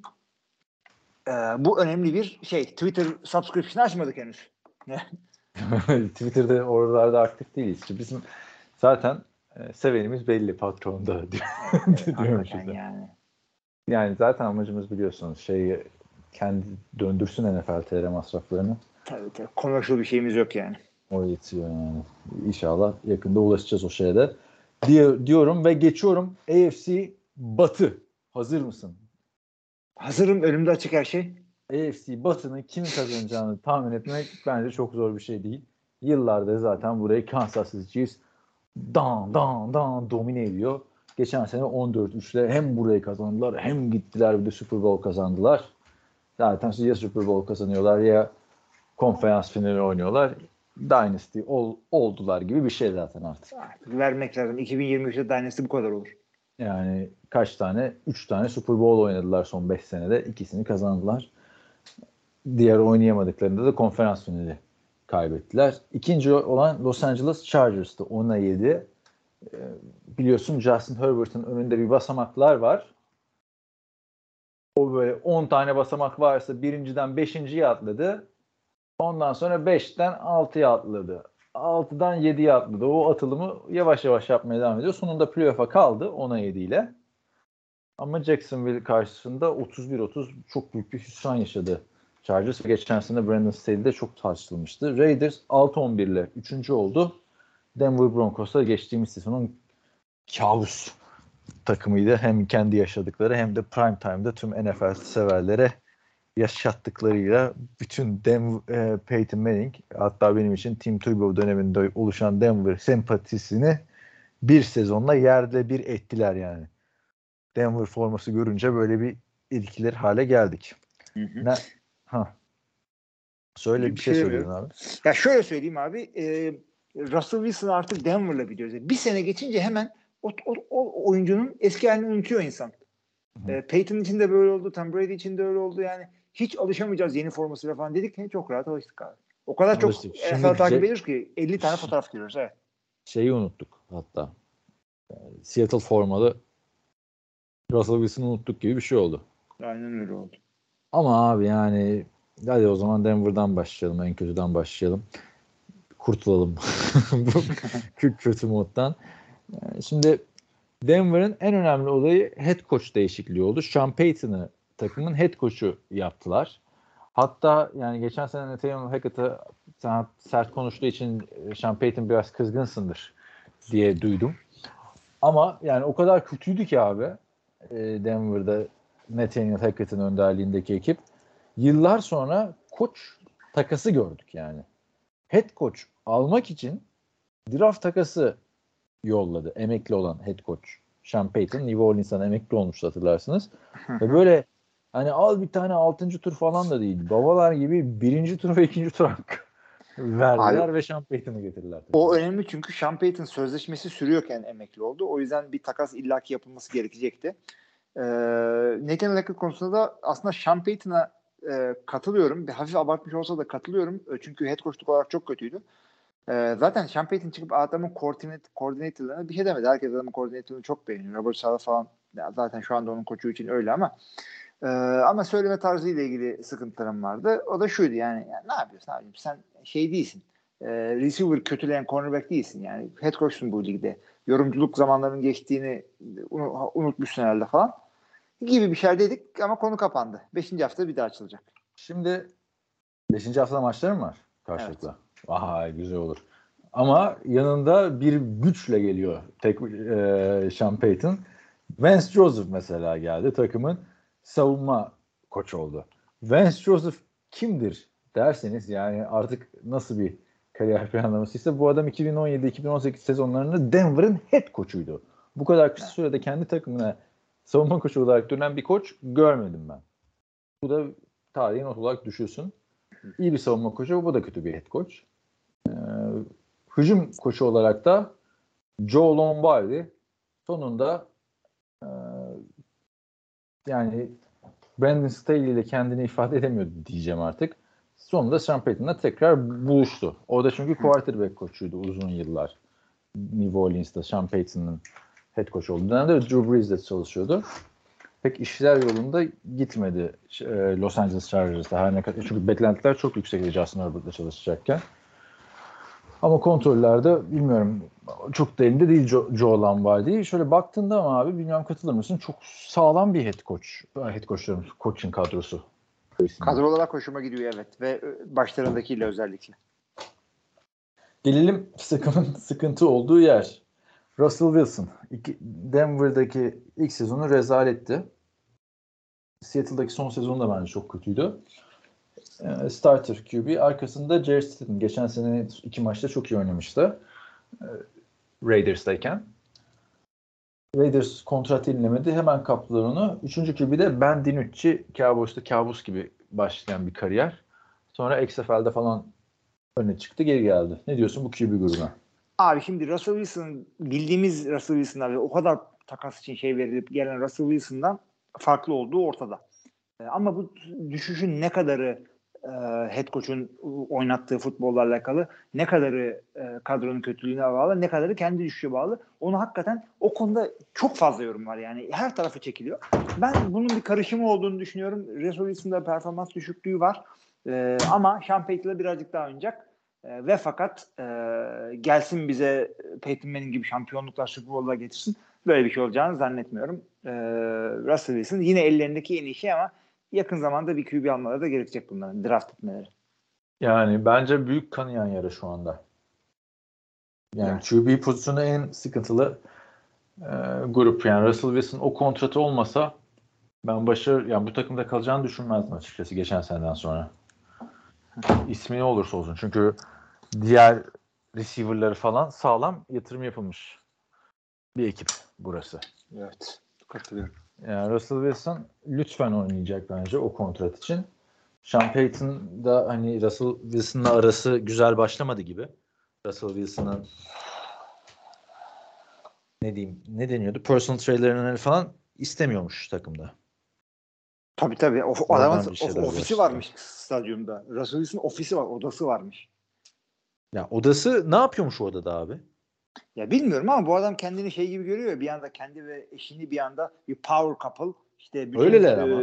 E, bu önemli bir şey. Twitter subscription açmadık henüz.
Twitter'da oralarda aktif değiliz. Bizim zaten e, sevenimiz belli patronda diyor- diyorum şimdi.
yani.
Yani zaten amacımız biliyorsunuz şey kendi döndürsün NFL TR masraflarını.
Tabii tabii. Commercial bir şeyimiz yok yani.
O yetiyor yani. İnşallah yakında ulaşacağız o şeye de. Diye, diyorum ve geçiyorum AFC Batı. Hazır mısın?
Hazırım. Önümde açık her şey.
AFC Batı'nın kimin kazanacağını tahmin etmek bence çok zor bir şey değil. Yıllardır zaten burayı Kansas City Chiefs dan dan dan domine ediyor. Geçen sene 14-3'le hem burayı kazandılar hem gittiler bir de Super Bowl kazandılar. Zaten ya Super Bowl kazanıyorlar ya konferans finali oynuyorlar. Dynasty ol, oldular gibi bir şey zaten artık.
Artık vermek lazım. 2023'te Dynasty bu kadar olur.
Yani kaç tane? 3 tane Super Bowl oynadılar son 5 senede. İkisini kazandılar. Diğer oynayamadıklarında da konferans finali kaybettiler. İkinci olan Los Angeles Chargers'tı. 10'a 7. Ee, biliyorsun Justin Herbert'ın önünde bir basamaklar var. O böyle 10 tane basamak varsa birinciden 5.ye atladı. Ondan sonra 5'ten 6'ya atladı. 6'dan 7'ye atladı. O atılımı yavaş yavaş yapmaya devam ediyor. Sonunda playoff'a kaldı 10'a 7 ile. Ama Jacksonville karşısında 31-30 çok büyük bir hüsran yaşadı. Chargers geçen sene Brandon Staley'de çok tartışılmıştı. Raiders 6-11 ile 3. oldu. Denver Broncos'a geçtiğimiz sezonun kabus takımıydı. Hem kendi yaşadıkları hem de prime time'da tüm NFL severlere yaşattıklarıyla bütün Denver, e, Peyton Manning hatta benim için Tim Tebow döneminde oluşan Denver sempatisini bir sezonla yerde bir ettiler yani. Denver forması görünce böyle bir ilkiler hale geldik. Ne? Ha. Söyle bir,
Bir
şey
şey
söylüyorsun abi.
Ya şöyle söyleyeyim abi. E, Russell Wilson artık Denver'la biliyoruz. Bir sene geçince hemen o, o, o oyuncunun eski halini unutuyor insan.
Hı.
E, Peyton için de böyle oldu. Tom Brady için de öyle oldu. Yani hiç alışamayacağız yeni formasıyla falan dedik. He, çok rahat alıştık abi. O kadar çok
Alıştık. Şimdi
NFL takip ediyoruz ki 50 tane fotoğraf görüyoruz. Evet.
Şeyi unuttuk hatta. Yani Seattle formalı Russell Wilson'ı unuttuk gibi bir şey oldu.
Aynen öyle oldu.
Ama abi yani hadi o zaman Denver'dan başlayalım. En kötüden başlayalım. Kurtulalım bu kö- kötü moddan. Yani şimdi Denver'ın en önemli olayı head coach değişikliği oldu. Sean Payton'ı takımın head coach'u yaptılar. Hatta yani geçen sene Nathaniel Hackett'a sen sert konuştuğu için e, Sean Payton biraz kızgınsındır diye duydum. Ama yani o kadar kötüydü ki abi e, Denver'da Nathaniel Hackett'in önderliğindeki ekip. Yıllar sonra koç takası gördük yani. Head coach almak için draft takası yolladı. Emekli olan head coach. Sean Payton New Orleans'tan emekli olmuştu hatırlarsınız. ve böyle hani al bir tane 6. tur falan da değil. Babalar gibi birinci tur ve ikinci tur hakkı verdiler
Abi-
ve Sean Payton'ı getirdiler.
O önemli çünkü Sean Payton sözleşmesi sürüyorken emekli oldu. O yüzden bir takas illaki yapılması gerekecekti. Ee, Nathan Hackett konusunda da aslında Sean Payton'a e, katılıyorum. Bir hafif abartmış olsa da katılıyorum. E, Çünkü head coachluk olarak çok kötüydü. E, zaten Sean Payton çıkıp adamın koordinat, koordinatörlerine bir şey demedi. Herkes adamın koordinatörünü çok beğeniyor. Robert Sala falan ya zaten şu anda onun koçu için öyle ama e, ama söyleme tarzıyla ilgili sıkıntılarım vardı. O da şuydu yani, yani ne yapıyorsun abicim sen şey değilsin. E, receiver kötüleyen cornerback değilsin yani. Head coach'sun bu ligde. Yorumculuk zamanlarının geçtiğini unu- unutmuşsun herhalde falan gibi bir şey dedik ama konu kapandı. Beşinci hafta bir daha açılacak.
Şimdi 5. hafta maçları mı var karşılıklı? Vay güzel olur. Ama yanında bir güçle geliyor tek e, Sean Payton. Vance Joseph mesela geldi takımın savunma koçu oldu. Vance Joseph kimdir derseniz yani artık nasıl bir kariyer planlamasıysa bu adam 2017-2018 sezonlarında Denver'ın head koçuydu. Bu kadar kısa sürede kendi takımına savunma koçu olarak dönen bir koç görmedim ben. Bu da tarihi not olarak düşüyorsun. iyi bir savunma koçu. Bu da kötü bir head coach. Ee, hücum koçu olarak da Joe Lombardi sonunda e, yani Brandon Staley ile kendini ifade edemiyordu diyeceğim artık. Sonunda Sean Payton'la tekrar buluştu. O da çünkü quarterback koçuydu uzun yıllar. New Orleans'ta Sean Payton'ın head coach olduğu dönemde Drew Brees'le çalışıyordu. Pek işler yolunda gitmedi e, Los Angeles Chargers'ta her ne kadar. Çünkü beklentiler çok yüksekti Justin Herbert'la çalışacakken. Ama kontrollerde bilmiyorum çok da elinde değil Joe, Joe Lombardi. Şöyle baktığında ama abi bilmiyorum katılır mısın? Çok sağlam bir head coach. Head coachlarımız, coaching kadrosu.
Kadro olarak hoşuma gidiyor evet ve e, başlarındakiyle özellikle.
Gelelim takımın sıkıntı olduğu yer. Russell Wilson. İki, Denver'daki ilk sezonu rezaletti. Seattle'daki son sezonu da bence çok kötüydü. Ee, starter QB. Arkasında Jerry Stidham. Geçen sene iki maçta çok iyi oynamıştı. Ee, Raiders'tayken. Raiders kontrat yenilemedi. Hemen kaptılar onu. Üçüncü QB de Ben DiNucci. Cowboys'ta kabus gibi başlayan bir kariyer. Sonra XFL'de falan öne çıktı geri geldi. Ne diyorsun bu QB grubuna?
Abi şimdi Russell Wilson bildiğimiz Russell Wilson'dan ve o kadar takas için şey verilip gelen Russell Wilson'dan farklı olduğu ortada. E, ama bu düşüşün ne kadarı e, head coach'un oynattığı futbolla alakalı, ne kadarı e, kadronun kötülüğüne bağlı, ne kadarı kendi düşüşe bağlı. Onu hakikaten o konuda çok fazla yorum var yani. Her tarafı çekiliyor. Ben bunun bir karışımı olduğunu düşünüyorum. Russell Wilson'da performans düşüklüğü var. E, ama Sean Payton'la birazcık daha oynayacak. E, ve fakat e, gelsin bize Peyton Manning gibi şampiyonluklar Super Bowl'lar getirsin. Böyle bir şey olacağını zannetmiyorum. E, Russell Wilson yine ellerindeki en iyi şey ama yakın zamanda bir QB almaları da gerekecek bunların draft etmeleri.
Yani bence büyük kanayan yara şu anda. Yani, yani. QB pozisyonu en sıkıntılı e, grup. Yani Russell Wilson o kontratı olmasa ben başarı yani bu takımda kalacağını düşünmezdim açıkçası geçen seneden sonra. İsmi ne olursa olsun. Çünkü diğer receiver'ları falan sağlam yatırım yapılmış bir ekip burası.
Evet. Katılıyorum.
Yani Russell Wilson lütfen oynayacak bence o kontrat için. Sean Payton da hani Russell Wilson'la arası güzel başlamadı gibi. Russell Wilson'ın ne diyeyim ne deniyordu? Personal trailer'ını falan istemiyormuş takımda.
Tabii tabii. O, adamın ofisi varmış stadyumda. Russell Wilson ofisi var, odası varmış.
Ya odası ne yapıyormuş o odada abi?
Ya bilmiyorum ama bu adam kendini şey gibi görüyor. Bir anda kendi ve eşini bir anda bir power couple. İşte
bütün, Öyleler e, ama.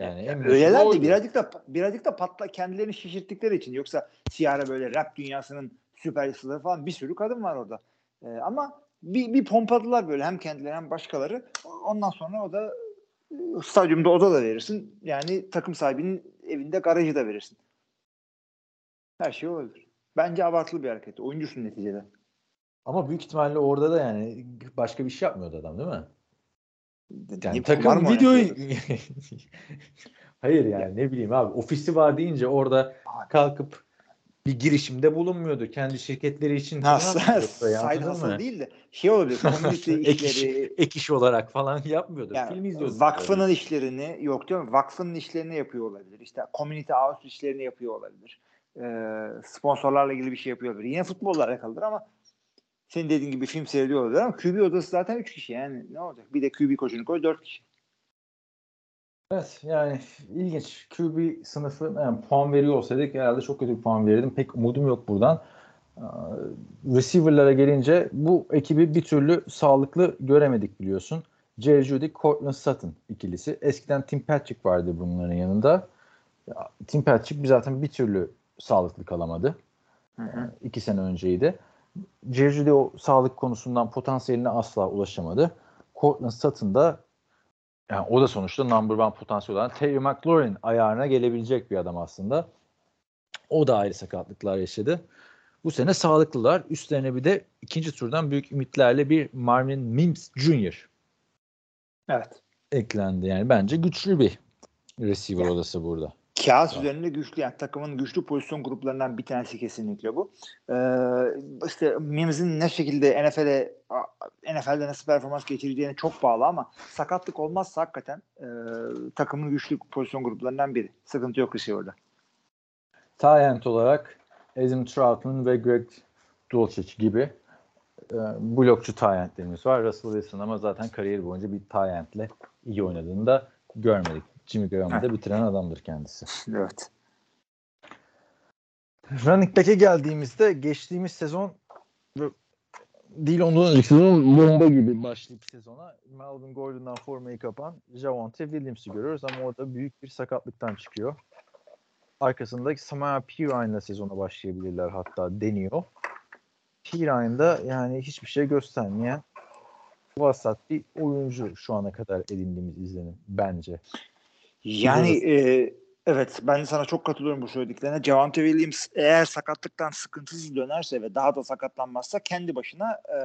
Yani
en öyleler de birazcık da birazcık da patla kendilerini şişirttikleri için. Yoksa Ciara böyle rap dünyasının süper yıldızları falan bir sürü kadın var orada. E, ama bir, bir pompadılar böyle hem kendileri hem başkaları. Ondan sonra o da e, stadyumda oda da verirsin. Yani takım sahibinin evinde garajı da verirsin. Her şey olabilir. Bence abartılı bir hareket. Oyuncusun neticede.
Ama büyük ihtimalle orada da yani başka bir şey yapmıyordu adam değil mi?
Yani takım
videoyu Hayır yani ne bileyim abi ofisi var deyince orada kalkıp bir girişimde bulunmuyordu. Kendi şirketleri için
ha, side hustle değil de şey olabilir. Komünite işleri.
ek iş olarak falan yapmıyordu.
Yani, Film izliyordu. Vakfının öyle. işlerini yok diyorum. Vakfının işlerini yapıyor olabilir. İşte community outreach işlerini yapıyor olabilir. Ee, sponsorlarla ilgili bir şey yapıyor olabilir. Yine futbolla alakalıdır ama senin dediğin gibi film seyrediyor olabilir ama QB odası zaten 3 kişi yani ne olacak? Bir de QB koçunu koy 4 kişi.
Evet yani ilginç. QB sınıfı yani puan veriyor olsaydık herhalde çok kötü bir puan verirdim. Pek umudum yok buradan. Receiver'lara gelince bu ekibi bir türlü sağlıklı göremedik biliyorsun. Jerry Judy, Cortland Sutton ikilisi. Eskiden Tim Patrick vardı bunların yanında. Tim Patrick zaten bir türlü sağlıklı kalamadı. Hı hı. İki sene önceydi. Jerry o sağlık konusundan potansiyeline asla ulaşamadı. Cortland Sutton da yani o da sonuçta number one potansiyel olan Terry McLaurin ayarına gelebilecek bir adam aslında. O da ayrı sakatlıklar yaşadı. Bu sene sağlıklılar. Üstlerine bir de ikinci turdan büyük ümitlerle bir Marvin Mims Jr.
Evet.
eklendi. Yani bence güçlü bir receiver yani. odası burada.
Kağıt evet. üzerinde güçlü yani takımın güçlü pozisyon gruplarından bir tanesi kesinlikle bu. Ee, işte Mims'in ne şekilde NFL'de NFL'de nasıl performans geçireceğine çok bağlı ama sakatlık olmazsa hakikaten e, takımın güçlü pozisyon gruplarından biri. Sıkıntı yok receiver'da.
Tyent olarak Adam Troutman ve Greg Dulcich gibi e, blokçu Tyent'lerimiz var. Russell Wilson ama zaten kariyeri boyunca bir Tyent'le iyi oynadığını da görmedik. Jimmy Graham'ı da bitiren adamdır kendisi.
Evet.
Running back'e geldiğimizde geçtiğimiz sezon değil ondan önceki sezon bomba gibi başlayıp sezona Melvin Gordon'dan formayı kapan Javonte Williams'ı görüyoruz ama orada büyük bir sakatlıktan çıkıyor. Arkasındaki Samaya Pirine'la sezona başlayabilirler hatta deniyor. Pirine'da yani hiçbir şey göstermeyen vasat bir oyuncu şu ana kadar edindiğimiz izlenim bence.
Yani e, evet ben sana çok katılıyorum bu söylediklerine. Javante Williams eğer sakatlıktan sıkıntısız dönerse ve daha da sakatlanmazsa kendi başına e,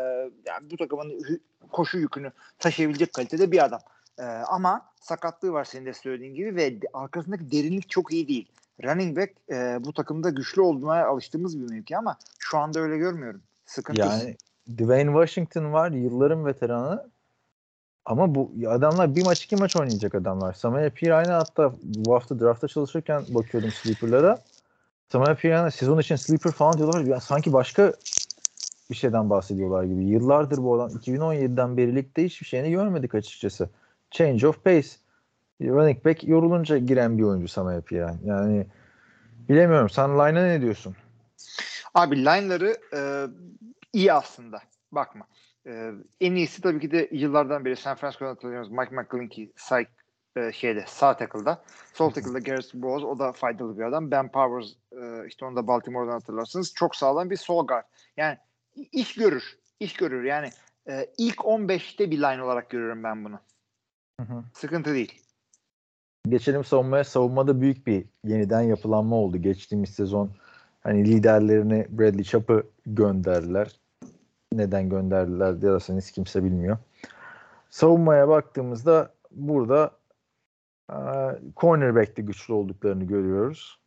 yani bu takımın koşu yükünü taşıyabilecek kalitede bir adam. E, ama sakatlığı var senin de söylediğin gibi ve arkasındaki derinlik çok iyi değil. Running back e, bu takımda güçlü olmaya alıştığımız bir mevki ama şu anda öyle görmüyorum. Sıkıntı.
Yani Dwayne Washington var yılların veteranı ama bu adamlar bir maç iki maç oynayacak adamlar. Samaya Pirine hatta bu hafta draftta çalışırken bakıyordum sleeper'lara. Samaya Pirine sezon için sleeper falan diyorlar. Ya sanki başka bir şeyden bahsediyorlar gibi. Yıllardır bu adam 2017'den beri ligde hiçbir şeyini görmedik açıkçası. Change of pace. Running back yorulunca giren bir oyuncu Samaya Pirine. Yani bilemiyorum. Sen line'a ne diyorsun?
Abi line'ları e, iyi aslında. Bakma. E, en iyisi tabii ki de yıllardan beri San Francisco'da hatırlıyoruz. Mike McClinkey sağ, e, şeyde sağ tackle'da. Sol tackle'da Garrett Bowles. O da faydalı bir adam. Ben Powers e, işte onu da Baltimore'dan hatırlarsınız. Çok sağlam bir sol guard. Yani iş görür. İş görür. Yani e, ilk 15'te bir line olarak görüyorum ben bunu.
Hı hı.
Sıkıntı değil.
Geçelim savunmaya. Savunmada büyük bir yeniden yapılanma oldu. Geçtiğimiz sezon hani liderlerini Bradley Chap'ı gönderdiler. Neden gönderdiler diyorsanız kimse bilmiyor. Savunmaya baktığımızda burada e, cornerback'te güçlü olduklarını görüyoruz.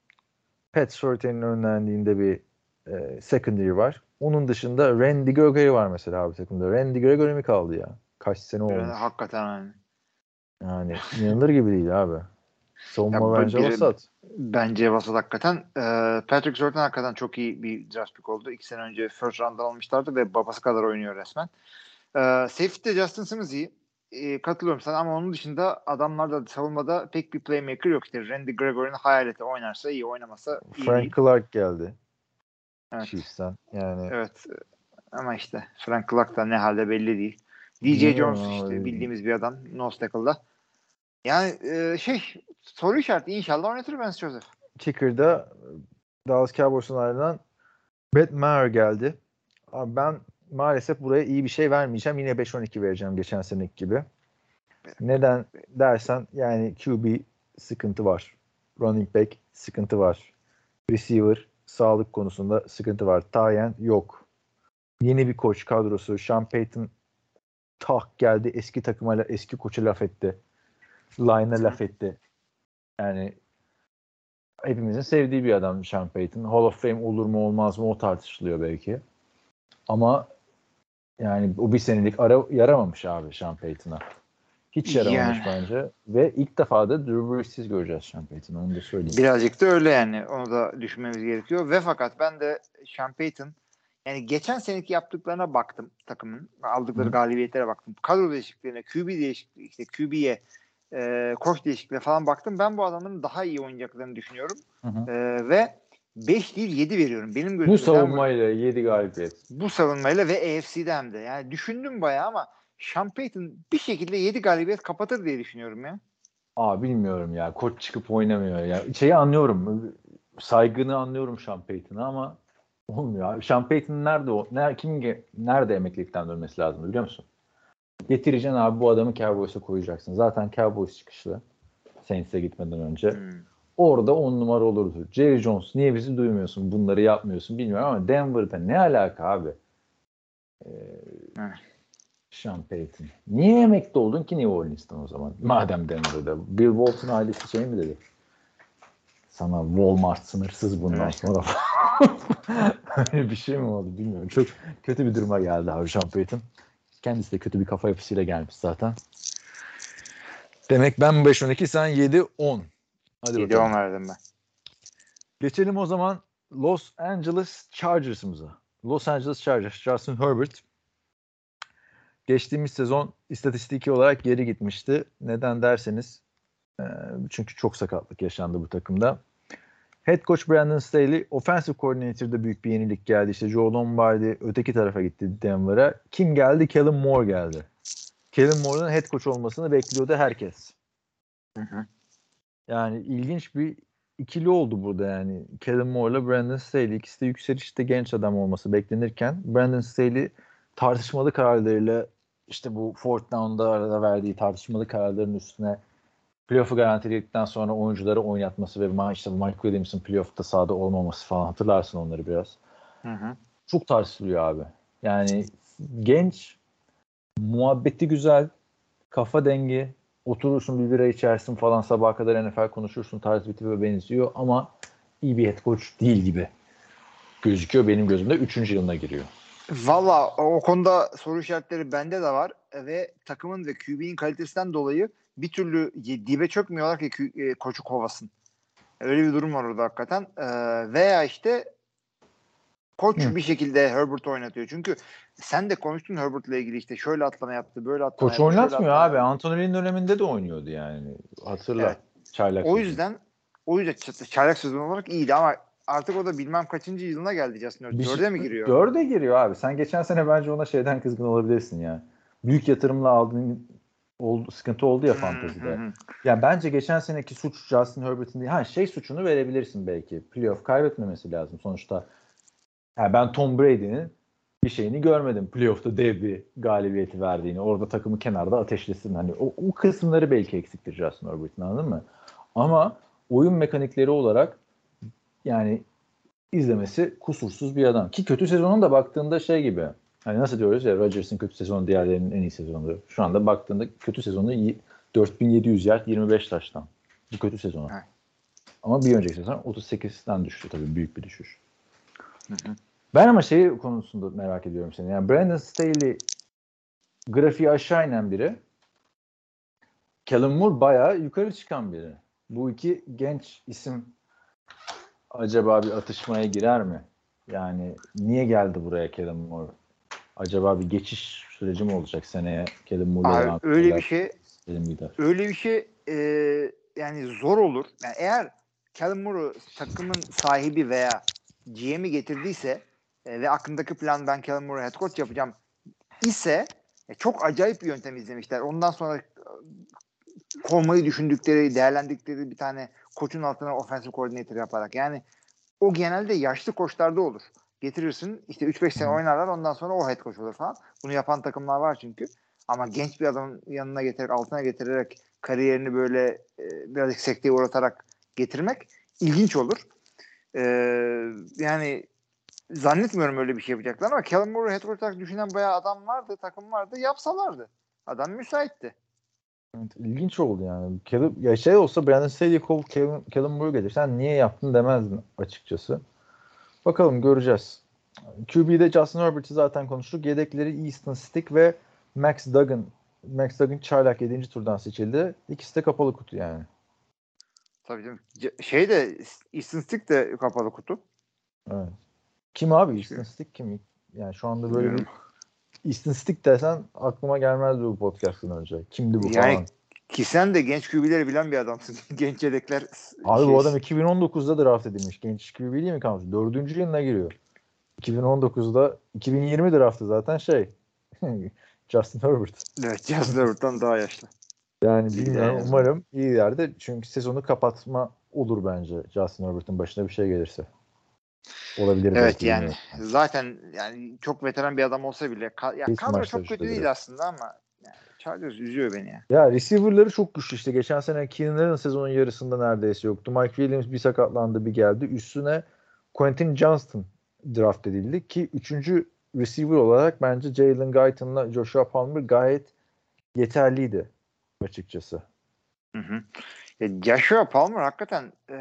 Pat Surtain'in önlendiğinde bir e, secondary var. Onun dışında Randy Gregory var mesela abi takımda. Randy Gregory mi kaldı ya? Kaç sene olmuş.
Yani hakikaten yani.
Yani inanılır gibi değil abi. Savunma bence
bir-
vasat.
Bence vasat hakikaten. Ee, Patrick Surtain hakikaten çok iyi bir draft pick oldu. İki sene önce first round'dan almışlardı ve babası kadar oynuyor resmen. Ee, safety'de Justin Simmons iyi. Ee, katılıyorum sana ama onun dışında adamlarda savunmada pek bir playmaker yok. İşte Randy Gregory'nin hayaleti oynarsa iyi oynamasa iyi
Frank
değil.
Clark geldi.
Evet.
Chiefs'ten. Yani
Evet. Ama işte Frank Clark da ne halde belli değil. DJ Jones işte bildiğimiz bir adam. Nose tackle'da. Yani e, şey soru işareti inşallah oynatır Vance Joseph.
Kicker'da Dallas Cowboys'un ardından Brett Maher geldi. Abi ben maalesef buraya iyi bir şey vermeyeceğim. Yine 5-12 vereceğim geçen seneki gibi. Neden dersen yani QB sıkıntı var. Running back sıkıntı var. Receiver sağlık konusunda sıkıntı var. Tayen yok. Yeni bir koç kadrosu. Sean Payton tak geldi. Eski takıma eski koça laf etti. Line'a laf etti. Yani hepimizin sevdiği bir adam Sean Payton. Hall of Fame olur mu olmaz mı o tartışılıyor belki. Ama yani o bir senelik ara yaramamış abi Sean Payton'a. Hiç yaramamış
Yani.
bence. Ve ilk defa da Drew Brees'siz göreceğiz Sean Payton'ı. Onu da söyleyeyim.
Birazcık da öyle yani. Onu da düşünmemiz gerekiyor. Ve fakat ben de Sean Payton yani geçen seneki yaptıklarına baktım takımın. Aldıkları
Hı.
galibiyetlere baktım. Kadro değişikliklerine, QB değişikliği, işte QB'ye, e, koç değişikliğine falan baktım. Ben bu adamın daha iyi oynayacaklarını düşünüyorum.
Hı hı.
E, ve 5 değil 7 veriyorum. Benim
Bu
gözümde
savunmayla 7 galibiyet.
bu savunmayla ve AFC'de hem de. Yani düşündüm bayağı ama Sean Payton bir şekilde 7 galibiyet kapatır diye düşünüyorum ya.
Aa bilmiyorum ya. Koç çıkıp oynamıyor ya. Şeyi anlıyorum. Saygını anlıyorum Sean Payton'a ama olmuyor. Sean Payton nerede o? Ner, kim nerede emeklilikten dönmesi lazım biliyor musun? Getireceksin abi bu adamı Cowboys'a koyacaksın. Zaten Cowboys çıkışlı. Saints'e gitmeden önce.
Hmm.
Orada on numara olurdu. Jerry Jones niye bizi duymuyorsun? Bunları yapmıyorsun bilmiyorum ama Denver'da ne alaka abi? Ee. Sean Payton. Niye emekli oldun ki New Orleans'tan o zaman? Madem Denver'da. Bill Walton ailesi şey mi dedi? Sana Walmart sınırsız bundan
Evet.
sonra. Öyle bir şey mi oldu bilmiyorum. Çok kötü bir duruma geldi abi Sean Payton. Kendisi de kötü bir kafa yapısıyla gelmiş zaten. Demek ben 5-12 sen 7-10. Hadi
7
bakalım.
10 verdim ben.
Geçelim o zaman Los Angeles Chargers'ımıza. Los Angeles Chargers, Justin Herbert geçtiğimiz sezon istatistiki olarak geri gitmişti. Neden derseniz çünkü çok sakatlık yaşandı bu takımda. Head coach Brandon Staley, offensive coordinator'da büyük bir yenilik geldi. İşte Joe Lombardi öteki tarafa gitti Denver'a. Kim geldi? Kellen Moore geldi. Kellen Moore'un head coach olmasını bekliyordu herkes.
Hı hı.
Yani ilginç bir ikili oldu burada yani. Kellen Moore ile Brandon Staley ikisi de yükselişte genç adam olması beklenirken Brandon Staley tartışmalı kararlarıyla işte bu fourth down'da arada verdiği tartışmalı kararların üstüne playoff'u garantiledikten sonra oyuncuları oynatması ve işte Mike Williams'ın playoff'ta sahada olmaması falan hatırlarsın onları biraz.
Hı hı.
Çok tartışılıyor abi. Yani genç, muhabbeti güzel, kafa dengi, oturursun bir bira içersin falan sabaha kadar NFL konuşursun tarzı bir tipe benziyor ama iyi bir head coach değil gibi gözüküyor benim gözümde. Üçüncü yılına giriyor.
Valla o konuda soru işaretleri bende de var ve takımın ve QB'nin kalitesinden dolayı bir türlü dibe çökmüyorlar ki e, koçu kovasın. Öyle bir durum var orada hakikaten. Ee, veya işte koç
Hı.
bir şekilde Herbert oynatıyor. Çünkü sen de konuştun Herbert'la ilgili işte şöyle atlama yaptı, böyle atlama
Koç
yaptı.
oynatmıyor
atlama
abi. Anthony Lynn döneminde de oynuyordu yani. Hatırla.
Evet.
Çaylak.
O yüzden o yüzden çaylak sezon olarak iyiydi ama artık o da bilmem kaçıncı yılına geldi Justin Herbert.
Bir-
Dörde mi giriyor?
Dörde giriyor abi. Sen geçen sene bence ona şeyden kızgın olabilirsin ya. Büyük yatırımla aldığın oldu, sıkıntı oldu ya fantezide.
hı, hı.
Ya bence geçen seneki suç Justin Herbert'in değil. Ha şey suçunu verebilirsin belki. Playoff kaybetmemesi lazım. Sonuçta ya ben Tom Brady'nin bir şeyini görmedim. Playoff'ta dev bir galibiyeti verdiğini. Orada takımı kenarda ateşlesin. Hani o, o kısımları belki eksiktir Justin Herbert'in anladın mı? Ama oyun mekanikleri olarak yani izlemesi kusursuz bir adam. Ki kötü sezonun da baktığında şey gibi. Hani nasıl diyoruz ya Rodgers'ın kötü sezonu diğerlerinin en iyi sezonu. Şu anda baktığında kötü sezonu iyi- 4700 yard 25 taştan. Bu kötü sezonu.
Evet.
Ama bir önceki sezon 38'den düştü tabii büyük bir düşüş.
Hı hı.
Ben ama şey konusunda merak ediyorum seni. Yani Brandon Staley grafiği aşağı inen biri. Kellen Moore bayağı yukarı çıkan biri. Bu iki genç isim acaba bir atışmaya girer mi? Yani niye geldi buraya Kellen Moore? Acaba bir geçiş süreci mi olacak seneye
Abi,
devam
öyle bir şey
gider.
öyle bir şey e, yani zor olur. Yani eğer Kellen Moore'u takımın sahibi veya GM'i getirdiyse e, ve aklındaki plan ben Kellen Moore'u head coach yapacağım ise e, çok acayip bir yöntem izlemişler. Ondan sonra e, kovmayı düşündükleri, değerlendikleri bir tane koçun altına offensive coordinator yaparak. Yani o genelde yaşlı koçlarda olur. Getirirsin işte 3-5 sene oynarlar ondan sonra o head coach olur falan. Bunu yapan takımlar var çünkü. Ama genç bir adamın yanına getirerek, altına getirerek kariyerini böyle e, birazcık sekteye uğratarak getirmek ilginç olur. E, yani zannetmiyorum öyle bir şey yapacaklar ama Kellen Moore'u head coach olarak düşünen bayağı adam vardı, takım vardı. Yapsalardı. Adam müsaitti.
Evet, ilginç oldu yani. Kellen, ya şey olsa Brandon Staley kov Kellen, Kellen Moore gelir. Sen niye yaptın demezdin açıkçası. Bakalım göreceğiz. QB'de Justin Herbert'i zaten konuştuk. Yedekleri Easton Stick ve Max Duggan. Max Duggan çaylak 7. turdan seçildi. İkisi de kapalı kutu yani.
Tabii canım. Şey de Easton Stick de kapalı kutu.
Evet. Kim abi Easton Stick kim? Yani şu anda böyle bir Stick desen aklıma gelmezdi bu podcast'ın önce. Kimdi bu
Yani
falan.
Ki sen de genç QB'leri bilen bir adamsın. genç yedekler.
Abi
şey-
bu adam 2019'da draft edilmiş. Genç QB değil mi kalmış? Dördüncü yılına giriyor. 2019'da 2020 draftı zaten şey Justin Herbert.
Evet Justin Herbert'tan daha yaşlı.
Yani bilmiyorum
yani.
umarım iyi yerde çünkü sezonu kapatma olur bence Justin Herbert'ın başına bir şey gelirse. Olabilir
Evet yani
bilmiyorum.
zaten yani çok veteran bir adam olsa bile ka- ya kadro çok kötü değil aslında ama Chargers üzüyor beni ya.
Ya receiver'ları çok güçlü işte. Geçen sene Keenan Allen sezonun yarısında neredeyse yoktu. Mike Williams bir sakatlandı bir geldi. Üstüne Quentin Johnston draft edildi ki üçüncü receiver olarak bence Jalen Guyton'la Joshua Palmer gayet yeterliydi açıkçası.
Hı hı. Ya Joshua Palmer hakikaten e,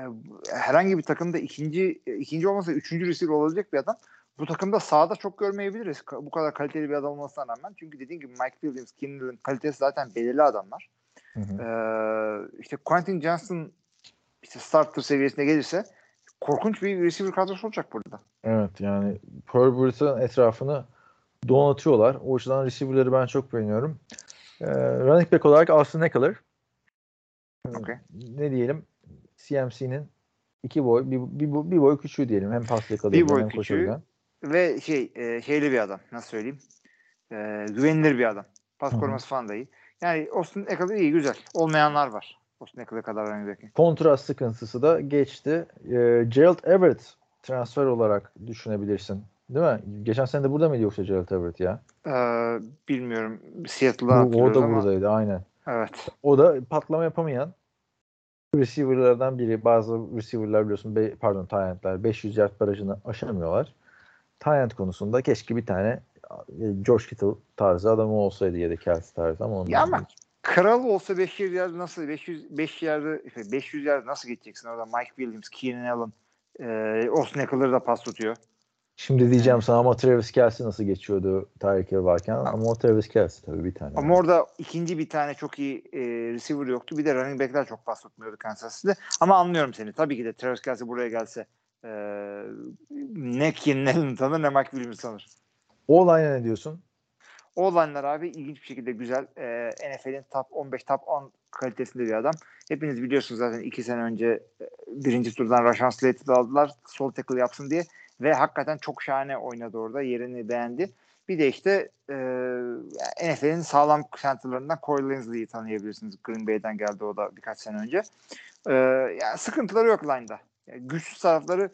herhangi bir takımda ikinci ikinci olmasa üçüncü receiver olabilecek bir adam. Bu takımda sahada çok görmeyebiliriz. Bu kadar kaliteli bir adam olmasına rağmen. Çünkü dediğim gibi Mike Williams, Allen kalitesi zaten belirli adamlar.
Hı hı.
Ee, işte Quentin Johnson işte starter seviyesine gelirse korkunç bir receiver kadrosu olacak burada.
Evet yani Herbert'ın etrafını donatıyorlar. O yüzden receiver'ları ben çok beğeniyorum. Ee, running back olarak Austin Eckler.
Okay.
Ne diyelim? CMC'nin iki boy, bir, bir, bir boy küçüğü diyelim. Hem pas yakalayabilen
boy
hem
küçüğü. Ve şey e, şeyli bir adam. Nasıl söyleyeyim? E, güvenilir bir adam. Pas koruması falan da iyi. Yani Austin Eckler iyi güzel. Olmayanlar var. Austin Eckler kadar back'in.
Kontrast sıkıntısı da geçti. Ee, Gerald Everett transfer olarak düşünebilirsin. Değil mi? Geçen sene de burada mıydı yoksa Gerald Everett ya?
Ee, bilmiyorum. Seattle'da
Bu, o da
ama.
buradaydı aynen.
Evet.
O da patlama yapamayan receiver'lardan biri. Bazı receiver'lar biliyorsun be, pardon Tyent'ler 500 yard barajını aşamıyorlar. Tyent konusunda keşke bir tane e, George Kittle tarzı adamı olsaydı ya da Kelsey tarzı ama onun
Ya ama kral olsa 500 yard nasıl 500 5 yerde 500 yard nasıl geçeceksin orada Mike Williams, Keenan Allen, e, Austin Eckler da pas tutuyor.
Şimdi diyeceğim sana ama Travis Kelsey nasıl geçiyordu Tyreek Hill varken ama o Travis Kelsey tabii bir tane.
Ama orada ikinci bir tane çok iyi e, receiver yoktu. Bir de running back'ler çok pas tutmuyordu Kansas City'de. Ama anlıyorum seni. Tabii ki de Travis Kelsey buraya gelse e, ne Keenan Allen tanır ne Mike Williams tanır.
O line'a ne diyorsun?
O line'lar abi ilginç bir şekilde güzel. E, NFL'in top 15, top 10 kalitesinde bir adam. Hepiniz biliyorsunuz zaten iki sene önce birinci turdan Rashan Slate'i aldılar. Sol tackle yapsın diye. Ve hakikaten çok şahane oynadı orada. Yerini beğendi. Bir de işte e, NFL'in sağlam centerlarından Corey Linsley'i tanıyabilirsiniz. Green Bay'den geldi o da birkaç sene önce. E, yani sıkıntıları yok line'da. Yani güçsüz tarafları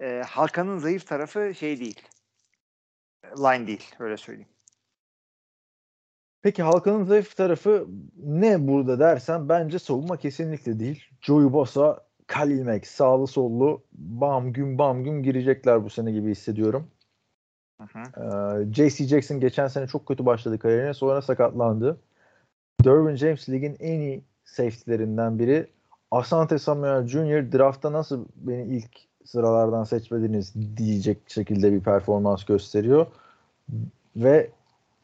e, halkanın zayıf tarafı şey değil. Line değil. Öyle söyleyeyim.
Peki halkanın zayıf tarafı ne burada dersen bence savunma kesinlikle değil. Joey Bosa, Khalil Mack sağlı sollu bam güm bam güm girecekler bu sene gibi hissediyorum.
Hı hı.
Ee, J.C. Jackson geçen sene çok kötü başladı kariyerine sonra sakatlandı. Derwin James ligin en iyi safety'lerinden biri. Asante Samuel Jr. draftta nasıl beni ilk sıralardan seçmediniz diyecek şekilde bir performans gösteriyor. Ve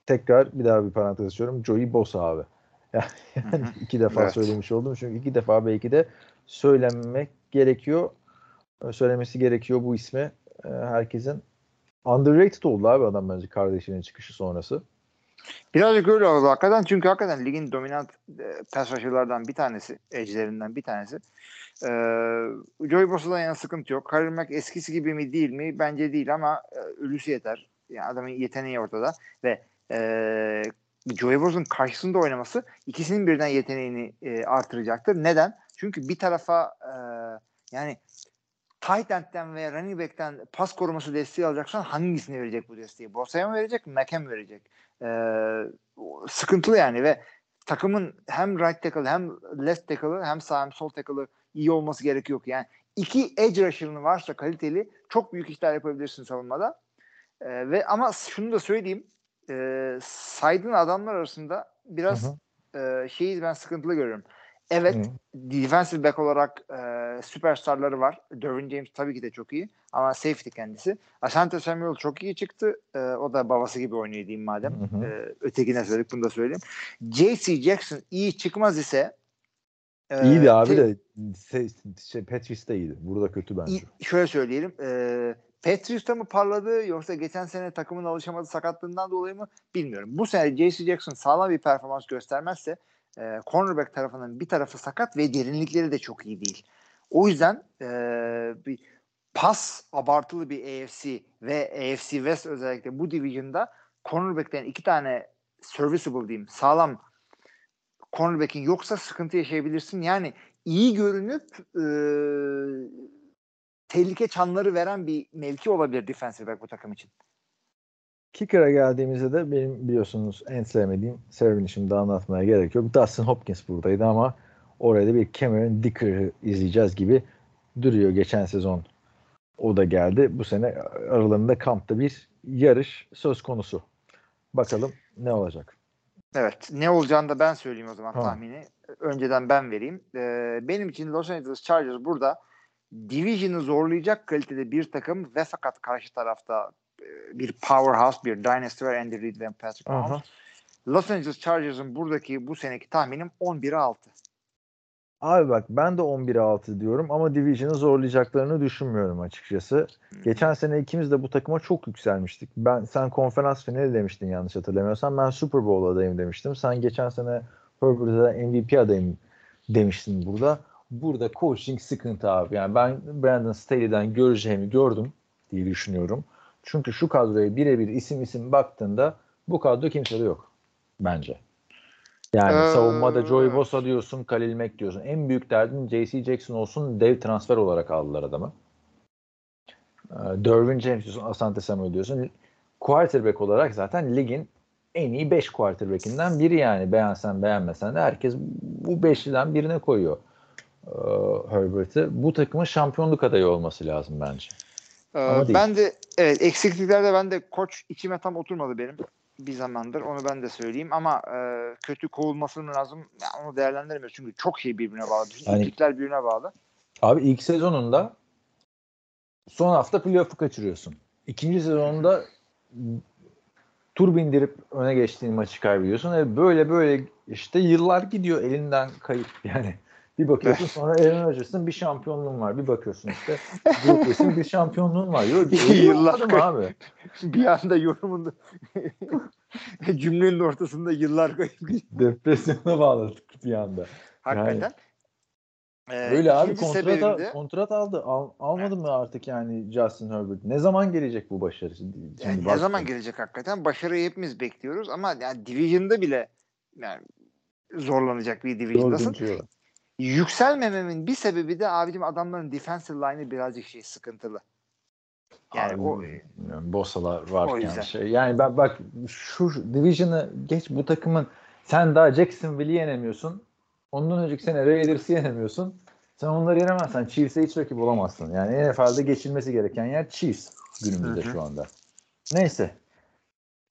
tekrar bir daha bir parantez açıyorum. Joey Bosa abi. Yani iki defa
Evet.
söylemiş oldum. Çünkü iki defa belki de söylenmek gerekiyor. Söylemesi gerekiyor bu ismi. Ee, herkesin underrated oldu abi adam bence kardeşinin çıkışı sonrası.
Birazcık öyle oldu hakikaten. Çünkü hakikaten ligin dominant e, pass bir tanesi. Edge'lerinden bir tanesi. Ee, Joey Bosa'dan yana sıkıntı yok. Khalil Mack eskisi gibi mi değil mi? Bence değil ama e, ölüsü yeter. Yani adamın yeteneği ortada. Ve e, Joey Bosa'nın karşısında oynaması ikisinin birden yeteneğini e, artıracaktır. Neden? Çünkü bir tarafa e, yani tight end'den veya running back'ten pas koruması desteği alacaksan hangisine verecek bu desteği? Bosa'ya mı verecek, Mack'e mi verecek? Ee, sıkıntılı yani ve takımın hem right tackle hem left tackle'ı hem sağ hem sol tackle'ı iyi olması gerekiyor. Yani iki edge rusher'ın varsa kaliteli çok büyük işler yapabilirsin savunmada. Ee, ve ama şunu da söyleyeyim. E, saydığın adamlar arasında biraz
Hı
e, şeyi ben sıkıntılı görüyorum. Evet
Hı.
defensive back olarak e, süperstarları var. Derwin James tabii ki de çok iyi ama safety kendisi. Asante Samuel çok iyi çıktı. E, o da babası gibi oynuyor diyeyim madem.
Hı hı.
E, ötekine söyledik bunu da söyleyeyim. J.C. Jackson iyi çıkmaz ise e,
İyiydi abi de şey, şey, Patrice de iyiydi. Burada kötü bence.
İyi- şöyle söyleyelim. E, Patrice'da mı parladı yoksa geçen sene takımın alışamadığı sakatlığından dolayı mı bilmiyorum. Bu sene J.C. Jackson sağlam bir performans göstermezse e, cornerback tarafının bir tarafı sakat ve derinlikleri de çok iyi değil. O yüzden e, bir pas abartılı bir AFC ve AFC West özellikle bu division'da cornerback'ten iki tane serviceable diyeyim sağlam cornerback'in yoksa sıkıntı yaşayabilirsin. Yani iyi görünüp e, tehlike çanları veren bir mevki olabilir defensive back bu takım için.
Kicker'a geldiğimizde de benim biliyorsunuz en sevmediğim Servin'i şimdi anlatmaya gerek yok. Dustin Hopkins buradaydı ama oraya da bir Cameron Dicker'ı izleyeceğiz gibi duruyor geçen sezon. O da geldi. Bu sene aralarında kampta bir yarış söz konusu. Bakalım ne olacak.
Evet. Ne olacağını da ben söyleyeyim o zaman
Tamam.
tahmini. Önceden ben vereyim. Ee, benim için Los Angeles Chargers burada Division'ı zorlayacak kalitede bir takım ve fakat karşı tarafta bir powerhouse, bir dynasty var Andy Reid ve Patrick Mahomes. Los Angeles Chargers'ın buradaki bu seneki tahminim 11'e 6.
Abi bak ben de 11'e 6 diyorum ama Division'ı zorlayacaklarını düşünmüyorum açıkçası. Geçen sene ikimiz de bu takıma çok yükselmiştik. Ben sen konferans finali demiştin yanlış hatırlamıyorsam. Ben Super Bowl adayım demiştim. Sen geçen sene Herbert'a MVP adayım demiştin burada. Burada coaching sıkıntı abi. Yani ben Brandon Staley'den göreceğimi gördüm diye düşünüyorum. Çünkü şu kadroya birebir isim isim baktığında bu kadro kimsede yok bence. Yani
Ee,
savunmada Joey Bosa diyorsun, Khalil Mack diyorsun. En büyük derdin J.C. Jackson olsun dev transfer olarak aldılar adamı. Ee, Derwin James diyorsun, Asante Samuel diyorsun. Quarterback olarak zaten ligin en iyi 5 quarterback'inden biri yani. Beğensen beğenmesen de herkes bu beşliden birine koyuyor ee, Herbert'ı. Bu takımın şampiyonluk adayı olması lazım bence.
Ee,
Ama değil.
ben de evet eksikliklerde ben de koç içime tam oturmadı benim bir zamandır onu ben de söyleyeyim ama e, kötü kovulması lazım ya onu değerlendiremiyoruz çünkü çok şey birbirine bağlı.
Yani-
iplikler birbirine bağlı.
Abi ilk sezonunda son hafta playoff'u kaçırıyorsun. İkinci sezonunda tur bindirip öne geçtiğin maçı kaybediyorsun. ve böyle böyle işte yıllar gidiyor elinden kayıp yani. Bir bakıyorsun sonra Aaron Rodgers'ın bir şampiyonluğun var. Bir bakıyorsun işte Brees'in bir şampiyonluğun var. Yok,
Yıllar
abi.
bir anda yorumunda cümlenin ortasında yıllar gidiyor.
Depresyona bağladık bir anda.
Hakikaten. Ee,
Öyle abi kontrat,
sebebim de-
kontrat aldı. Al, almadı mı artık yani Justin Herbert? Ne zaman gelecek bu başarı? Şimdi
Yani ne
bak-
zaman gelecek hakikaten? Başarıyı hepimiz bekliyoruz ama yani Division'da bile yani zorlanacak bir Division'dasın. Yükselmememin bir sebebi de abicim adamların defensive line'ı birazcık şey sıkıntılı. Yani
Abi,
o
bilmiyorum, Bosalar varken şey. Yani ben bak şu Division'ı geç bu takımın sen daha Jacksonville'i yenemiyorsun. Ondan önceki sene Raiders'ı yenemiyorsun. Sen onları yenemezsen Chiefs'e hiç rakip olamazsın. Yani NFL'de geçilmesi gereken yer Chiefs günümüzde
Hı hı.
şu anda. Neyse.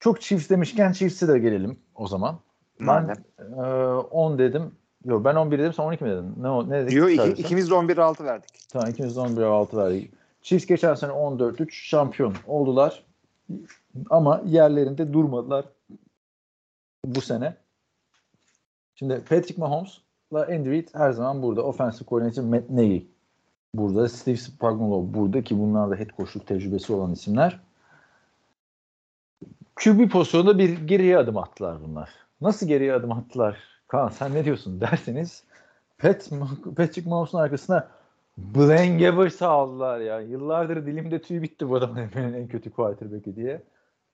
Çok Chiefs demişken Chiefs'e de gelelim o zaman. Ben
Madem.
e, 10 dedim. Yok ben 11 dedim sen 12 mi dedin? Ne, ne dedik?
Diyor iki, ikimiz de 11-6 verdik.
Tamam ikimiz de 11 6 verdik. Chiefs geçen sene 14-3 şampiyon oldular. Ama yerlerinde durmadılar bu sene. Şimdi Patrick Mahomes'la Andy Reid her zaman burada. Offensive Coordinator Matt Nagy burada. Steve Spagnuolo burada ki bunlar da head coachluk tecrübesi olan isimler. QB pozisyonunda bir geriye adım attılar bunlar. Nasıl geriye adım attılar? Kaan sen ne diyorsun derseniz Pat, Patrick Mahomes'un arkasına Blaine Gabbers'ı aldılar ya. Yıllardır dilimde tüy bitti bu adamın en kötü quarterback'i diye.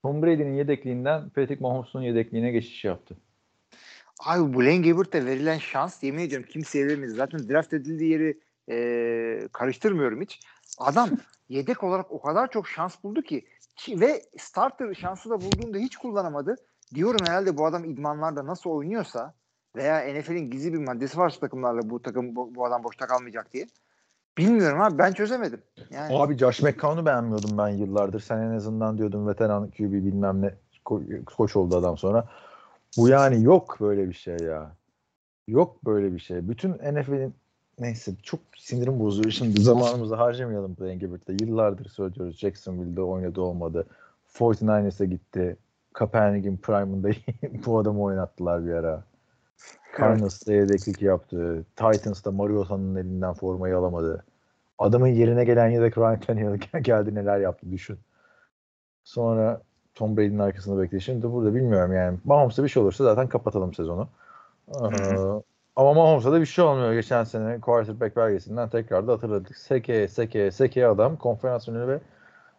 Tom Brady'nin yedekliğinden Patrick Mahomes'un yedekliğine geçiş yaptı.
Abi Blaine Gabbert'e verilen şans yemin ediyorum kimseye verilmedi. Zaten draft edildiği yeri e, karıştırmıyorum hiç. Adam yedek olarak o kadar çok şans buldu ki ki- ve starter şansı da bulduğunda hiç kullanamadı. Diyorum herhalde bu adam idmanlarda nasıl oynuyorsa veya NFL'in gizli bir maddesi var şu takımlarla bu takım bu, bu adam boşta kalmayacak diye. Bilmiyorum abi ben çözemedim. Yani
Abi Josh McCown'u beğenmiyordum ben yıllardır. Sen en azından diyordun veteran QB bilmem ne ko- koç oldu adam sonra. Bu yani yok böyle bir şey ya. Yok böyle bir şey. Bütün NFL'in neyse çok sinirim bozuyor. Şimdi zamanımızı harcamayalım Blaine Gabbert'te. Yıllardır söylüyoruz. Jacksonville'de oynadı olmadı. 49ers'e gitti. Kaepernick'in prime'ında bu adamı oynattılar bir ara. Cardinals'ta yedeklik yaptı. Titans'ta Mariota'nın elinden formayı alamadı. Adamın yerine gelen yedek Ryan Tannehill geldi neler yaptı düşün. Sonra Tom Brady'nin arkasında bekliyor. Şimdi burada bilmiyorum yani. Mahomes'a bir şey olursa zaten kapatalım sezonu. Ee, ama Mahomes'a da bir şey olmuyor. Geçen sene quarterback belgesinden tekrar da hatırladık. Sekeye, sekeye, sekeye adam konferans finali ve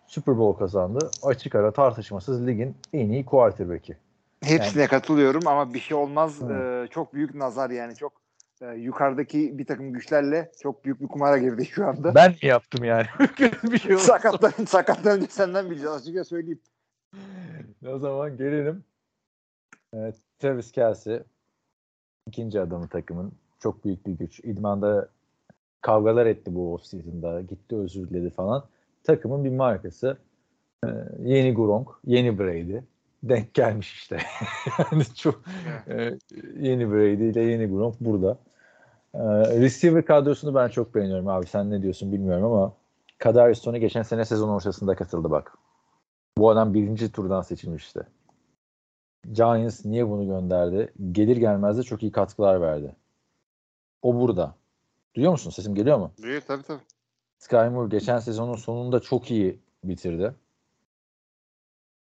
Super Bowl kazandı. Açık ara tartışmasız ligin en iyi quarterback'i.
Hepsine katılıyorum ama bir şey olmaz. Ee, çok büyük nazar yani çok e, yukarıdaki bir takım güçlerle çok büyük bir kumara girdi şu anda.
Ben mi yaptım yani? bir şey olursa.
sakatlan sakatlan önce senden bileceğiz açıkça söyleyeyim.
O zaman gelelim. Evet, Travis Kelsey ikinci adamı takımın. Çok büyük bir güç. İdmanda kavgalar etti bu offseason'da. Gitti özür diledi falan. Takımın bir markası. Ee, yeni Gronk, yeni Brady. Denk gelmiş işte. yani çok e, yeni Brady ile yeni Gronk burada. Ee, receiver kadrosunu ben çok beğeniyorum abi. Sen ne diyorsun bilmiyorum ama Kadarius Toney geçen sene sezon ortasında katıldı bak. Bu adam birinci turdan seçilmişti. Giants niye bunu gönderdi? Gelir gelmez de çok iyi katkılar verdi. O burada. Duyuyor musun? Sesim geliyor mu?
Duyuyor tabii tabii.
Sky Moore geçen sezonun sonunda çok iyi bitirdi.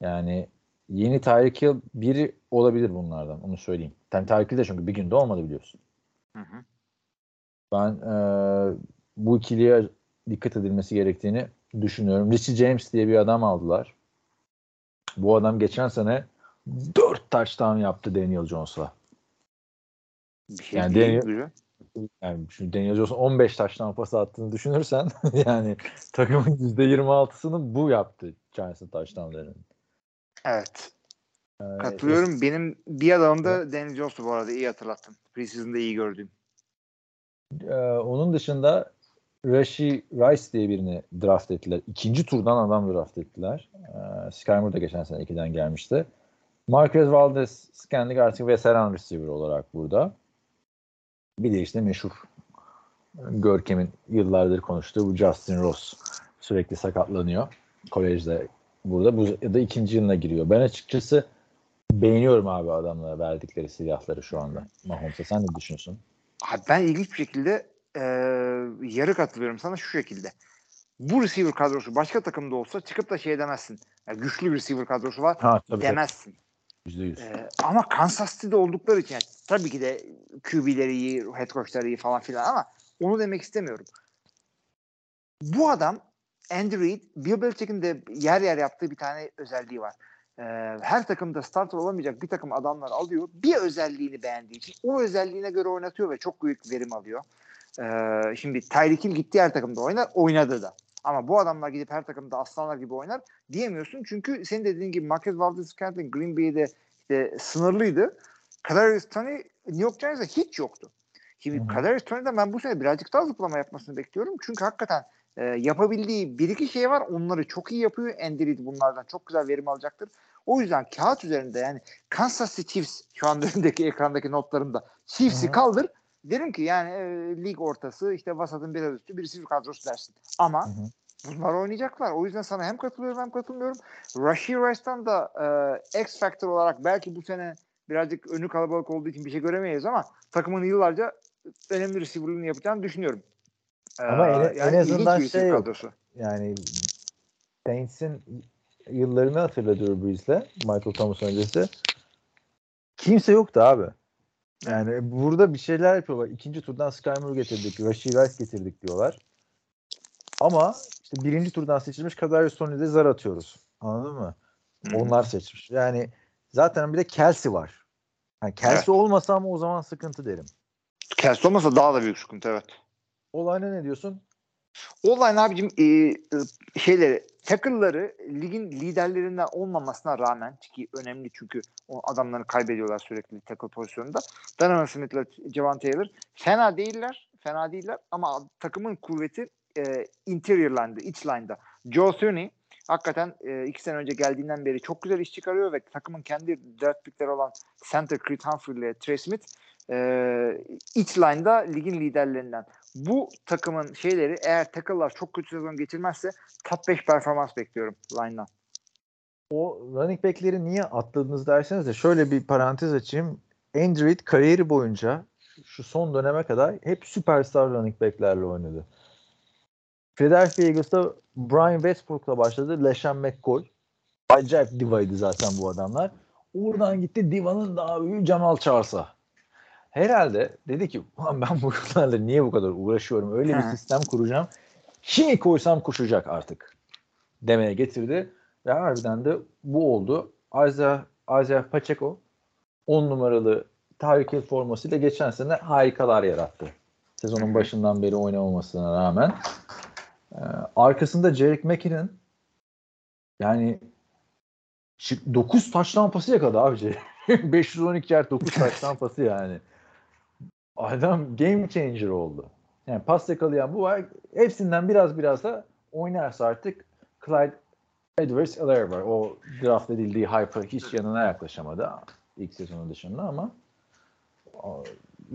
Yani yeni Tyreek Hill biri olabilir bunlardan. Onu söyleyeyim. Yani Tyreek Hill de çünkü bir günde olmadı biliyorsun.
Hı hı.
Ben e, bu ikiliye dikkat edilmesi gerektiğini düşünüyorum. Richie James diye bir adam aldılar. Bu adam geçen sene 4 touchdown yaptı Daniel Jones'la.
Şey
Yani Daniel-. Yani şimdi Daniel Jones'un 15 touchdown pası attığını düşünürsen yani takımın %26'sını bu yaptı Giants'ın touchdownlarının.
Evet.
Ee,
Katılıyorum. Benim bir adamım da Daniel Jones'u bu arada iyi hatırlattın. Preseason'da iyi gördüğüm.
Ee, onun dışında Rashi Rice diye birini draft ettiler. İkinci turdan adam draft ettiler. Ee, Sky Moore da geçen sene 2'den gelmişti. Marquez Valdez Scandic artık veteran receiver olarak burada. Bir de işte meşhur Görkem'in yıllardır konuştuğu bu Justin Ross. Sürekli sakatlanıyor. Kolejde burada. Bu ya da ikinci yılına giriyor. Ben açıkçası beğeniyorum abi adamlara verdikleri silahları şu anda. Mahomes'a sen ne düşünüyorsun?
Abi ben ilginç bir şekilde e, yarı katılıyorum sana şu şekilde. Bu receiver kadrosu başka takımda olsa çıkıp da şey demezsin. Yani güçlü bir receiver kadrosu var
Ha tabii.
demezsin.
Yüzde yüz.
E, ama Kansas City'de oldukları için yani, tabii ki de QB'leri iyi, head coach'ları iyi falan filan ama onu demek istemiyorum. Bu adam Andy Reid, Bill Belichick'in de yer yer yaptığı bir tane özelliği var. Ee, her takımda starter olamayacak bir takım adamlar alıyor. Bir özelliğini beğendiği için o özelliğine göre oynatıyor ve çok büyük verim alıyor. Ee, şimdi Tyreek Hill gitti her takımda oynar, oynadı da. Ama bu adamlar gidip her takımda aslanlar gibi oynar diyemiyorsun. Çünkü senin dediğin gibi Marcus Valdez-Scantling Green Bay'de işte sınırlıydı. Kadarius Toney New York Giants'da hiç yoktu. Şimdi. Kadarius Toney'den ben bu sene birazcık daha zıplama yapmasını bekliyorum. Çünkü hakikaten e, yapabildiği bir iki şey var. Onları çok iyi yapıyor. Andy Reid bunlardan çok güzel verim alacaktır. O yüzden kağıt üzerinde yani Kansas City Chiefs şu anda önündeki ekrandaki notlarımda Chiefs'i kaldır. Derim ki yani e, lig ortası işte vasatın biraz üstü bir receiver kadrosu dersin. Ama
Hı hı.
bunlar oynayacaklar. O yüzden sana hem katılıyorum hem katılmıyorum. Rashid Rice'dan da e, X Factor olarak belki bu sene birazcık önü kalabalık olduğu için bir şey göremeyiz ama takımın yıllarca önemli receiver'lığını yapacağını düşünüyorum.
Ama en- en
ilginç
azından
bir receiver
şey
kadrosu.
Yani Saints'in yıllarını hatırla Drew Brees'le Michael Thomas öncesi. Kimse yoktu abi. Yani burada bir şeyler yapıyorlar. İkinci turdan Sky Moore getirdik, Rashid Rice getirdik diyorlar. Ama işte birinci turdan seçilmiş Kadarius Toney'de zar atıyoruz. Anladın mı?
Hı.
Onlar seçmiş. Yani zaten bir de Kelsey var. Yani Kelsey olmasa ama o zaman sıkıntı derim.
Kelsey olmasa daha da büyük sıkıntı evet.
Olayına ne diyorsun?
Online abicim e, e, şeyleri tackle'ları ligin liderlerinden olmamasına rağmen ki önemli çünkü o adamları kaybediyorlar sürekli tackle pozisyonunda. Donovan Smith'le Javon Taylor fena değiller. Fena değiller ama takımın kuvveti e, interior line'da, iç line'da. Joe Thuney hakikaten e, iki sene önce geldiğinden beri çok güzel iş çıkarıyor ve takımın kendi draft pickleri olan center Creed Humphrey ile Trey Smith e, iç line'da ligin liderlerinden. Bu takımın şeyleri eğer tackle'lar çok kötü sezon geçirmezse top 5 performans bekliyorum line'dan.
O running back'leri niye atladınız derseniz de şöyle bir parantez açayım. Andrew kariyeri boyunca şu son döneme kadar hep süperstar running back'lerle oynadı. Philadelphia Eagles'ta Brian Westbrook'la başladı. LeSean McCoy. Acayip divaydı zaten bu adamlar. Oradan gitti divanın daha büyüğü Jamal Charles'a. Herhalde dedi ki "Ulan ben bu yıllarla niye bu kadar uğraşıyorum? Öyle bir sistem kuracağım. Kimi koysam koşacak artık demeye getirdi. Ve harbiden de bu oldu. Isaiah, Isaiah Pacheco 10 numaralı Tyreek Hill formasıyla geçen sene harikalar yarattı. Sezonun başından beri oynamamasına rağmen. Ee, arkasında Jerick McKinnon yani 9 taş tampası yakaladı abi Jerick. 512 yard 9 taş tampası yani. Adam game changer oldu. Yani pas yakalayan bu var. Hepsinden biraz biraz da oynarsa artık Clyde Edwards Alaire var. O draft edildiği hype'a hiç yanına yaklaşamadı ilk sezonu dışında ama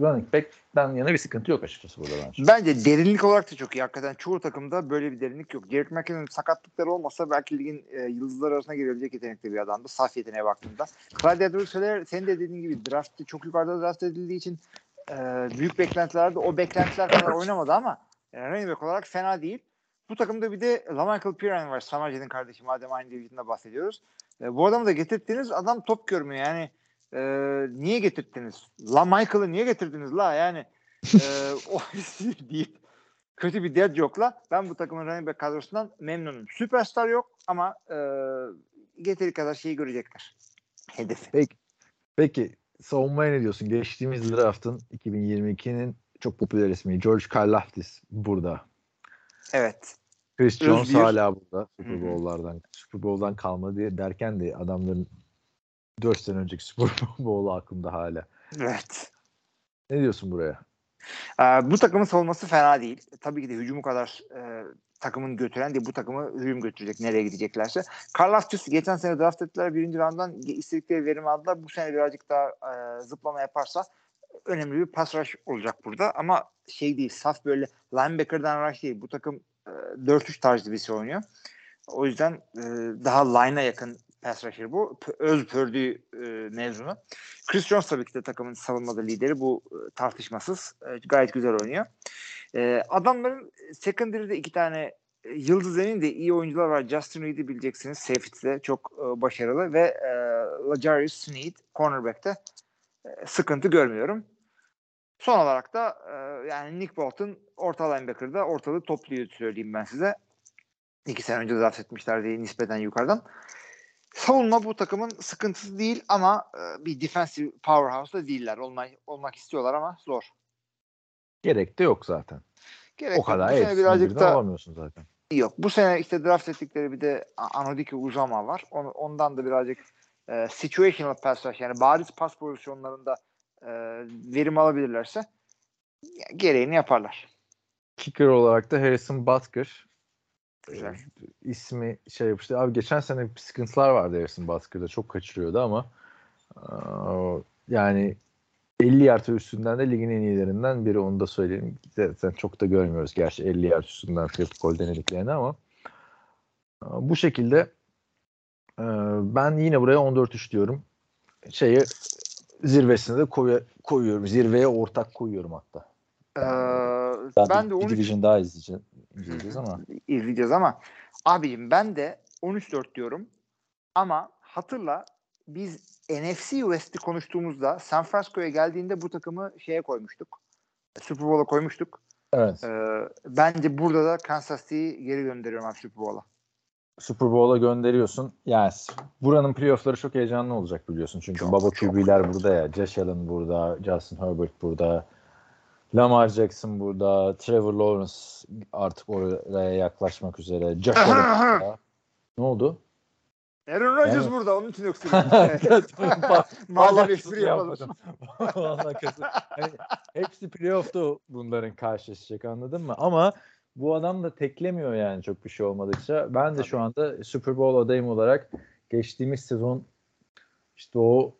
running back'ten yana bir sıkıntı yok açıkçası burada bence.
Bence derinlik olarak da çok iyi. Hakikaten çoğu takımda böyle bir derinlik yok. Jerick McKinnon'ın sakatlıkları olmasa belki ligin e, yıldızları arasına girebilecek yetenekli bir adamdı. Saf yeteneğe baktığında. Clyde Edwards-Helaire senin de dediğin gibi draftte çok yukarıda draft edildiği için e, büyük beklentilerde o beklentiler kadar oynamadı ama e, running back olarak fena değil. Bu takımda bir de LaMichael Piran var. Samarcı'nın kardeşi madem aynı division'da bahsediyoruz. E, bu adamı da getirttiniz. Adam top görmüyor yani. E, niye getirttiniz? LaMichael'ı niye getirdiniz la? Yani e, o deyip kötü bir dead yokla ben bu takımın running back kadrosundan memnunum. Süperstar yok ama e, getiri kadar şeyi görecekler. Hedefi.
Peki, peki savunmaya ne diyorsun? Geçtiğimiz draftın 2022'nin çok popüler ismi George Karlaftis burada.
Evet.
Chris Jones
bir-
hala burada Super. Bowl'lardan. Super Bowl'dan kalmadı diye derken de adamların 4 sene önceki Super Bowl'u aklımda hala.
Evet.
Ne diyorsun buraya?
Ee, bu takımın savunması fena değil. Tabii ki de hücumu kadar e, takımın götüren değil bu takımı hücum götürecek nereye gideceklerse. Karlaftis geçen sene draft ettiler birinci rounddan istedikleri verimi aldılar. Bu sene birazcık daha e, zıplama yaparsa önemli bir pass rush olacak burada. Ama şey değil saf böyle linebacker'dan rush değil. Bu takım e, 4-3 tarzı bir şey oynuyor. O yüzden e, daha line'a yakın pass rusher bu. Öz Pördü e, mezunu. Chris Jones tabii ki de takımın savunmada lideri. Bu e, tartışmasız. E, gayet güzel oynuyor. E, adamların secondary'de iki tane e, yıldız emin de iyi oyuncular var. Justin Reed'i bileceksiniz. Safety'de çok e, başarılı ve e, Lajarius Sneed cornerback'te e, sıkıntı görmüyorum. Son olarak da e, yani Nick Bolton orta linebacker'da ortalığı topluyor söyleyeyim ben size. İki sene önce draft etmişler diye nispeten yukarıdan. Savunma bu takımın sıkıntısı değil ama e, bir defensive powerhouse da değiller. Olmak, olmak istiyorlar ama zor.
Gerek de yok zaten.
Gerek
o
yok.
kadar
Bu sene
hepsini
birazcık da
alamıyorsun zaten.
yok. Bu sene işte draft ettikleri bir de A- Anodike Uzama var. Onu, ondan da birazcık e, situational pass rush yani bariz pas pozisyonlarında e, verim alabilirlerse gereğini yaparlar.
Kicker olarak da Harrison Butker.
Güzel.
e, ismi şey yapmıştı. Abi geçen sene sıkıntılar vardı Harrison Butker'da. Çok kaçırıyordu ama e, yani 50 yard üstünden de ligin en iyilerinden biri onu da söyleyeyim. Zaten çok da görmüyoruz gerçi 50 yard üstünden field goal denediklerini ama e, bu şekilde e, ben yine buraya 14-3 diyorum. Şeyi zirvesine de koyu- koyuyorum. Zirveye ortak koyuyorum hatta.
Ee,
Ben,
ben de
bir
13
division daha izleyeceğim, izleyeceğiz ama
izleyeceğiz ama abicim ben de 13-4 diyorum ama hatırla biz NFC West'i konuştuğumuzda San Francisco'ya geldiğinde bu takımı şeye koymuştuk. Super Bowl'a koymuştuk.
evet.
Ee, bence burada da Kansas City'yi geri gönderiyorum abi Super Bowl'a.
Super Bowl'a gönderiyorsun. Yani buranın playoff'ları çok heyecanlı olacak biliyorsun. Çünkü
Çok,
baba. QB'ler burada ya. Josh Allen burada, Justin Herbert burada, Lamar Jackson burada, Trevor Lawrence artık oraya yaklaşmak üzere. Burada. Ne oldu?
Aaron Rodgers
Evet.
burada onun için.
Vallahi
Madem espri yapalım.
Vallahi. Hani hepsi playoff'ta bunların karşılaşacak anladın mı? Ama bu adam da teklemiyor yani çok bir şey olmadıkça. Ben de şu anda Super Bowl adayım olarak geçtiğimiz sezon işte o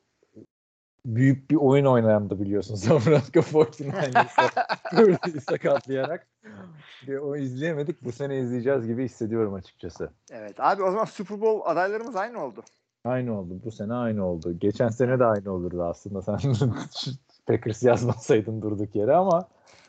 büyük bir oyun oynayandı biliyorsun San Francisco 49ers'ı Purdy'yi sakatlayarak. O izleyemedik. Bu sene izleyeceğiz gibi hissediyorum açıkçası.
evet abi o zaman Super Bowl adaylarımız aynı oldu.
Aynı oldu. Bu sene aynı oldu. Geçen sene de aynı olurdu aslında. Sen Packers yazmasaydın durduk yere ama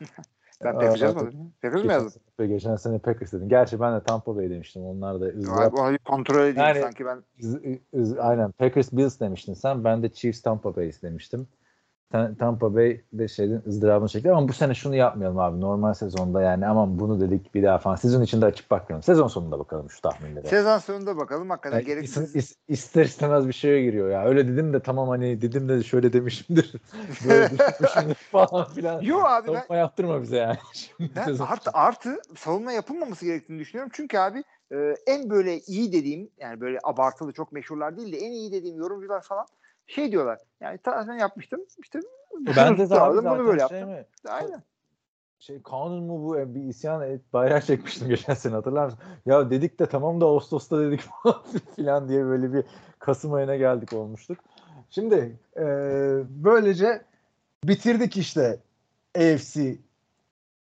Ben Packers yazmadım. Packers
geçen,
yazdım?
sene, geçen sene Packers dedim. Gerçi ben de Tampa Bay demiştim. Onlar da ızdırap.
Abi, bir kontrol edeyim
Yani-
sanki ben.
ız- ız- aynen Packers Bills demiştin sen. Ben de Chiefs Tampa Bay demiştim. Tampa Bay de şeyin ızdırabını çekti ama bu sene şunu yapmayalım abi. Normal sezonda yani aman bunu dedik bir daha falan. Sezon içinde açıp bakmayalım. Sezon sonunda bakalım şu tahminlere.
Sezon sonunda bakalım hakikaten
Yani
gereksiz.
is- is- ister istemez bir şeye giriyor ya. Öyle dedim de tamam hani dedim de şöyle demişimdir. Böyle düşünmüşümdür falan filan.
Yo abi ben,
Savunma yaptırma bize yani. Şimdi
ben
sezon-
artı, artı savunma yapılmaması gerektiğini düşünüyorum. Çünkü abi e, en böyle iyi dediğim yani böyle abartılı çok meşhurlar değil de en iyi dediğim yorumcular falan şey diyorlar. Yani ta- ben yapmıştım işte
ben de zaten,
tutamadım, bunu böyle
şey
yaptım.
mi?
Aynen.
Şey kanun mu bu bir isyan et bayrağı çekmiştim geçen sene hatırlar mısın? Ya dedik de tamam da Ağustos'ta dedik falan diye böyle bir Kasım ayına geldik olmuştuk. Şimdi e, böylece bitirdik işte AFC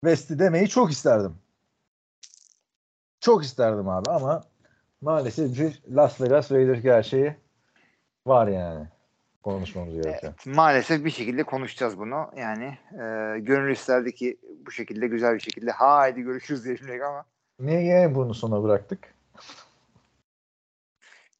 West'i demeyi çok isterdim. Çok isterdim abi ama maalesef bir Las Vegas Raiders gerçeği var yani. Konuşmamız gerekiyor.
Evet, maalesef bir şekilde konuşacağız bunu. Yani e, gönül isterdi ki bu şekilde güzel bir şekilde haydi görüşürüz diyebilmek ama
Niye yine bunu sona bıraktık?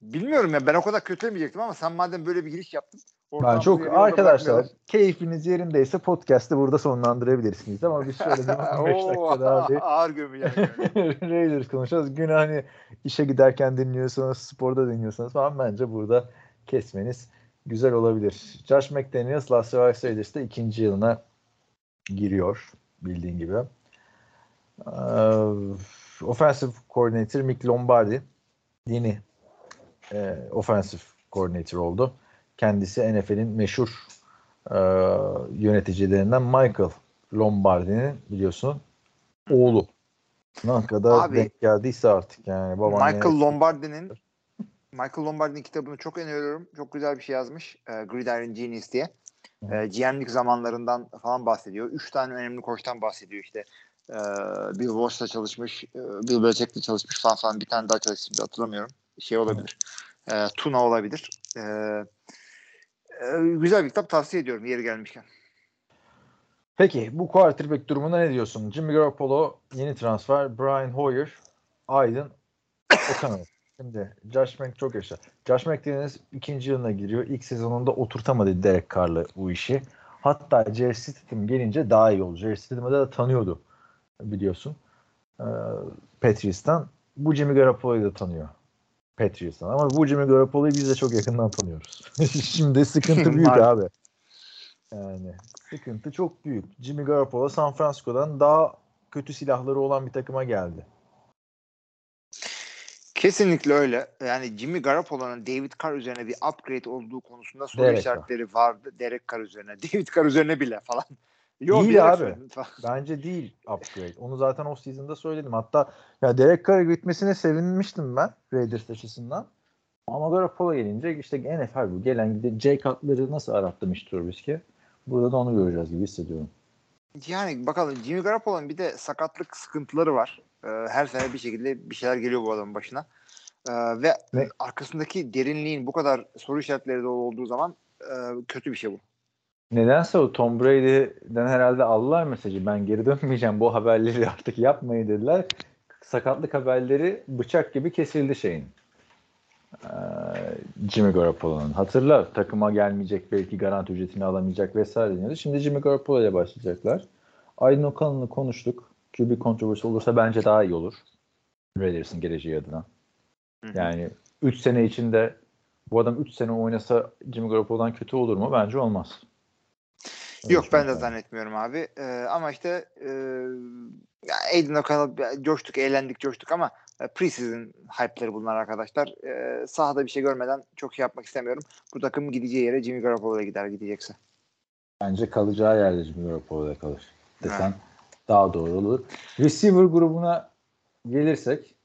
bilmiyorum ya ben o kadar kötülemeyecektim ama sen madem böyle bir giriş yaptın.
Ben çok arkadaşlar keyfiniz yerindeyse podcast'ı burada sonlandırabilirsiniz ama biz şöyle bir 15
Oo,
dakika daha bir
ağır gömeceğim. yani.
Raiders konuşacağız. Günü hani işe giderken dinliyorsanız, sporda dinliyorsanız falan bence burada kesmeniz güzel olabilir. Josh McDaniels Las Vegas Raiders'ta ikinci yılına giriyor bildiğin gibi. Ee, offensive coordinator Mick Lombardi yeni e, offensive coordinator oldu. Kendisi NFL'in meşhur e, yöneticilerinden Michael Lombardi'nin biliyorsun oğlu. Ne kadar
Abi,
denk geldiyse artık yani. Babaanne,
Michael Lombardi'nin Michael Lombardi'nin kitabını çok öneriyorum. Çok güzel bir şey yazmış. E, Gridiron Genius diye. E, GM'lik zamanlarından falan bahsediyor. Üç tane önemli koçtan bahsediyor işte. E, Bill Walsh'la çalışmış, e, Bill Belichick'le çalışmış falan falan. Bir tane daha çalışmış hatırlamıyorum. Şey olabilir. E, Tuna olabilir. E, e, güzel bir kitap tavsiye ediyorum yeri gelmişken.
Peki bu quarterback durumuna ne diyorsun? Jimmy Garoppolo yeni transfer. Brian Hoyer, Aydın, O'Connell. Şimdi Josh Mc çok yaşa. Josh McDaniels ikinci yılına giriyor. İlk sezonunda oturtamadı Derek Carr'la bu işi. Hatta Jerry Stidham gelince daha iyi oldu. Jerry Stidham'ı da tanıyordu biliyorsun. Ee, Patriots'tan. Bu Jimmy Garoppolo'yu da tanıyor. Patriots'tan. Ama bu Jimmy Garoppolo'yu biz de çok yakından tanıyoruz. Şimdi sıkıntı büyük abi. Yani sıkıntı çok büyük. Jimmy Garoppolo San Francisco'dan daha kötü silahları olan bir takıma geldi.
Kesinlikle öyle. Yani Jimmy Garoppolo'nun David Carr üzerine bir upgrade olduğu konusunda soru
Derek
işaretleri vardı. Derek Carr üzerine. David Carr üzerine bile falan. Yok,
Değil abi. Bence değil upgrade. Onu zaten off season'da söyledim. Hatta ya Derek Carr'a gitmesine sevinmiştim ben Raiders açısından. Ama Garoppolo gelince işte NFL bu. Gelen giden Jay Cutler'ı nasıl arattım işte Trubisky. Burada da onu göreceğiz gibi hissediyorum.
Yani bakalım Jimmy Garoppolo'nun bir de sakatlık sıkıntıları var. Ee, her sene bir şekilde bir şeyler geliyor bu adamın başına. Ee, ve
Ne?
arkasındaki derinliğin bu kadar soru işaretleri de olduğu zaman e, kötü bir şey bu.
Nedense o Tom Brady'den herhalde aldılar mesajı. Ben geri dönmeyeceğim. Bu haberleri artık yapmayın dediler. Sakatlık haberleri bıçak gibi kesildi şeyin. Ee, Jimmy Garoppolo'nun. Hatırla takıma gelmeyecek belki garanti ücretini alamayacak vesaire deniyordu. Şimdi Jimmy Garoppolo ile başlayacaklar. Aydın Okan'la konuştuk. QB kontroversi olursa bence daha iyi olur. Raiders'ın geleceği adına. Yani 3 sene içinde bu adam 3 sene oynasa Jimmy Garoppolo'dan kötü olur mu? Bence olmaz. Öyle
Yok ben de zannetmiyorum abi. Ee, ama işte e, Aiden O'Connell coştuk, eğlendik, coştuk ama preseason hype'ları bunlar arkadaşlar. E, sahada bir şey görmeden çok şey yapmak istemiyorum. Bu takım gideceği yere Jimmy Garoppolo'ya gider gidecekse.
Bence kalacağı yerde Jimmy Garoppolo'da kalır. Desen
Evet.
daha doğru olur. Receiver grubuna gelirsek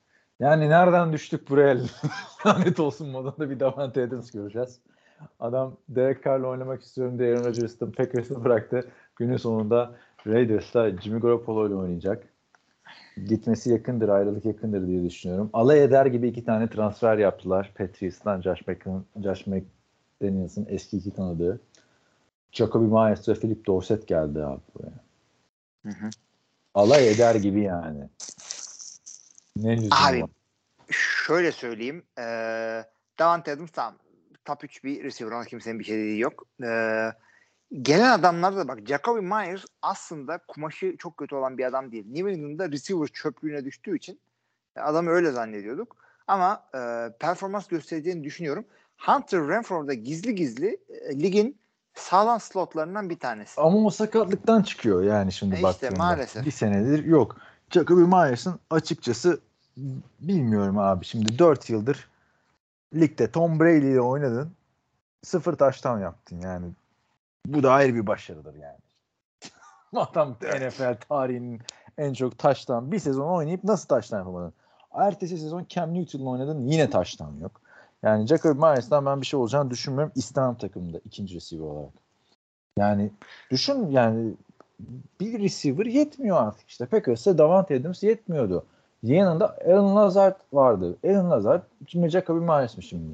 yani nereden düştük buraya lanet olsun modunda bir Davante Adams göreceğiz. Adam Derek Carr'la oynamak istiyorum diye Aaron Rodgers'ın Packers'ı bıraktı. Günün sonunda Raiders'ta Jimmy Garoppolo ile oynayacak. Gitmesi yakındır, ayrılık yakındır diye düşünüyorum. Alay eder gibi iki tane transfer yaptılar. Patriots'tan Josh, McDaniels'ın eski iki tanıdığı. Jacoby Myers ve Philip Dorsett geldi abi buraya.
Hı hı.
Alay eder gibi yani. Ne lüzum
Abi,
var?
Şöyle söyleyeyim. E, Davante Adams tamam. Top 3 bir receiver. Ona kimsenin bir şey dediği yok. E, gelen adamlar da bak Jacoby Myers aslında kumaşı çok kötü olan bir adam değil. New England'da receiver çöplüğüne düştüğü için e, adamı öyle zannediyorduk. Ama e, performans göstereceğini düşünüyorum. Hunter Renfro da gizli gizli e, ligin sağlam slotlarından bir tanesi.
Ama o sakatlıktan çıkıyor yani şimdi
E işte
baktığında.
maalesef.
Bir senedir yok. Jacoby Myers'ın açıkçası bilmiyorum abi. Şimdi 4 yıldır ligde Tom Brady ile oynadın. Sıfır taştan yaptın yani. Bu da ayrı bir başarıdır yani. Adam NFL tarihinin en çok taştan bir sezon oynayıp nasıl taştan yapamadın? Ertesi sezon Cam Newton'la oynadın yine taştan yok. Yani Jacob Myers'dan ben bir şey olacağını düşünmüyorum. İstemem takımda ikinci receiver olarak. Yani düşün yani bir receiver yetmiyor artık işte. Packers'ta Davante Adams yetmiyordu. Yanında Aaron Lazard vardı. Aaron Lazard şimdi Jacoby Myers mi şimdi?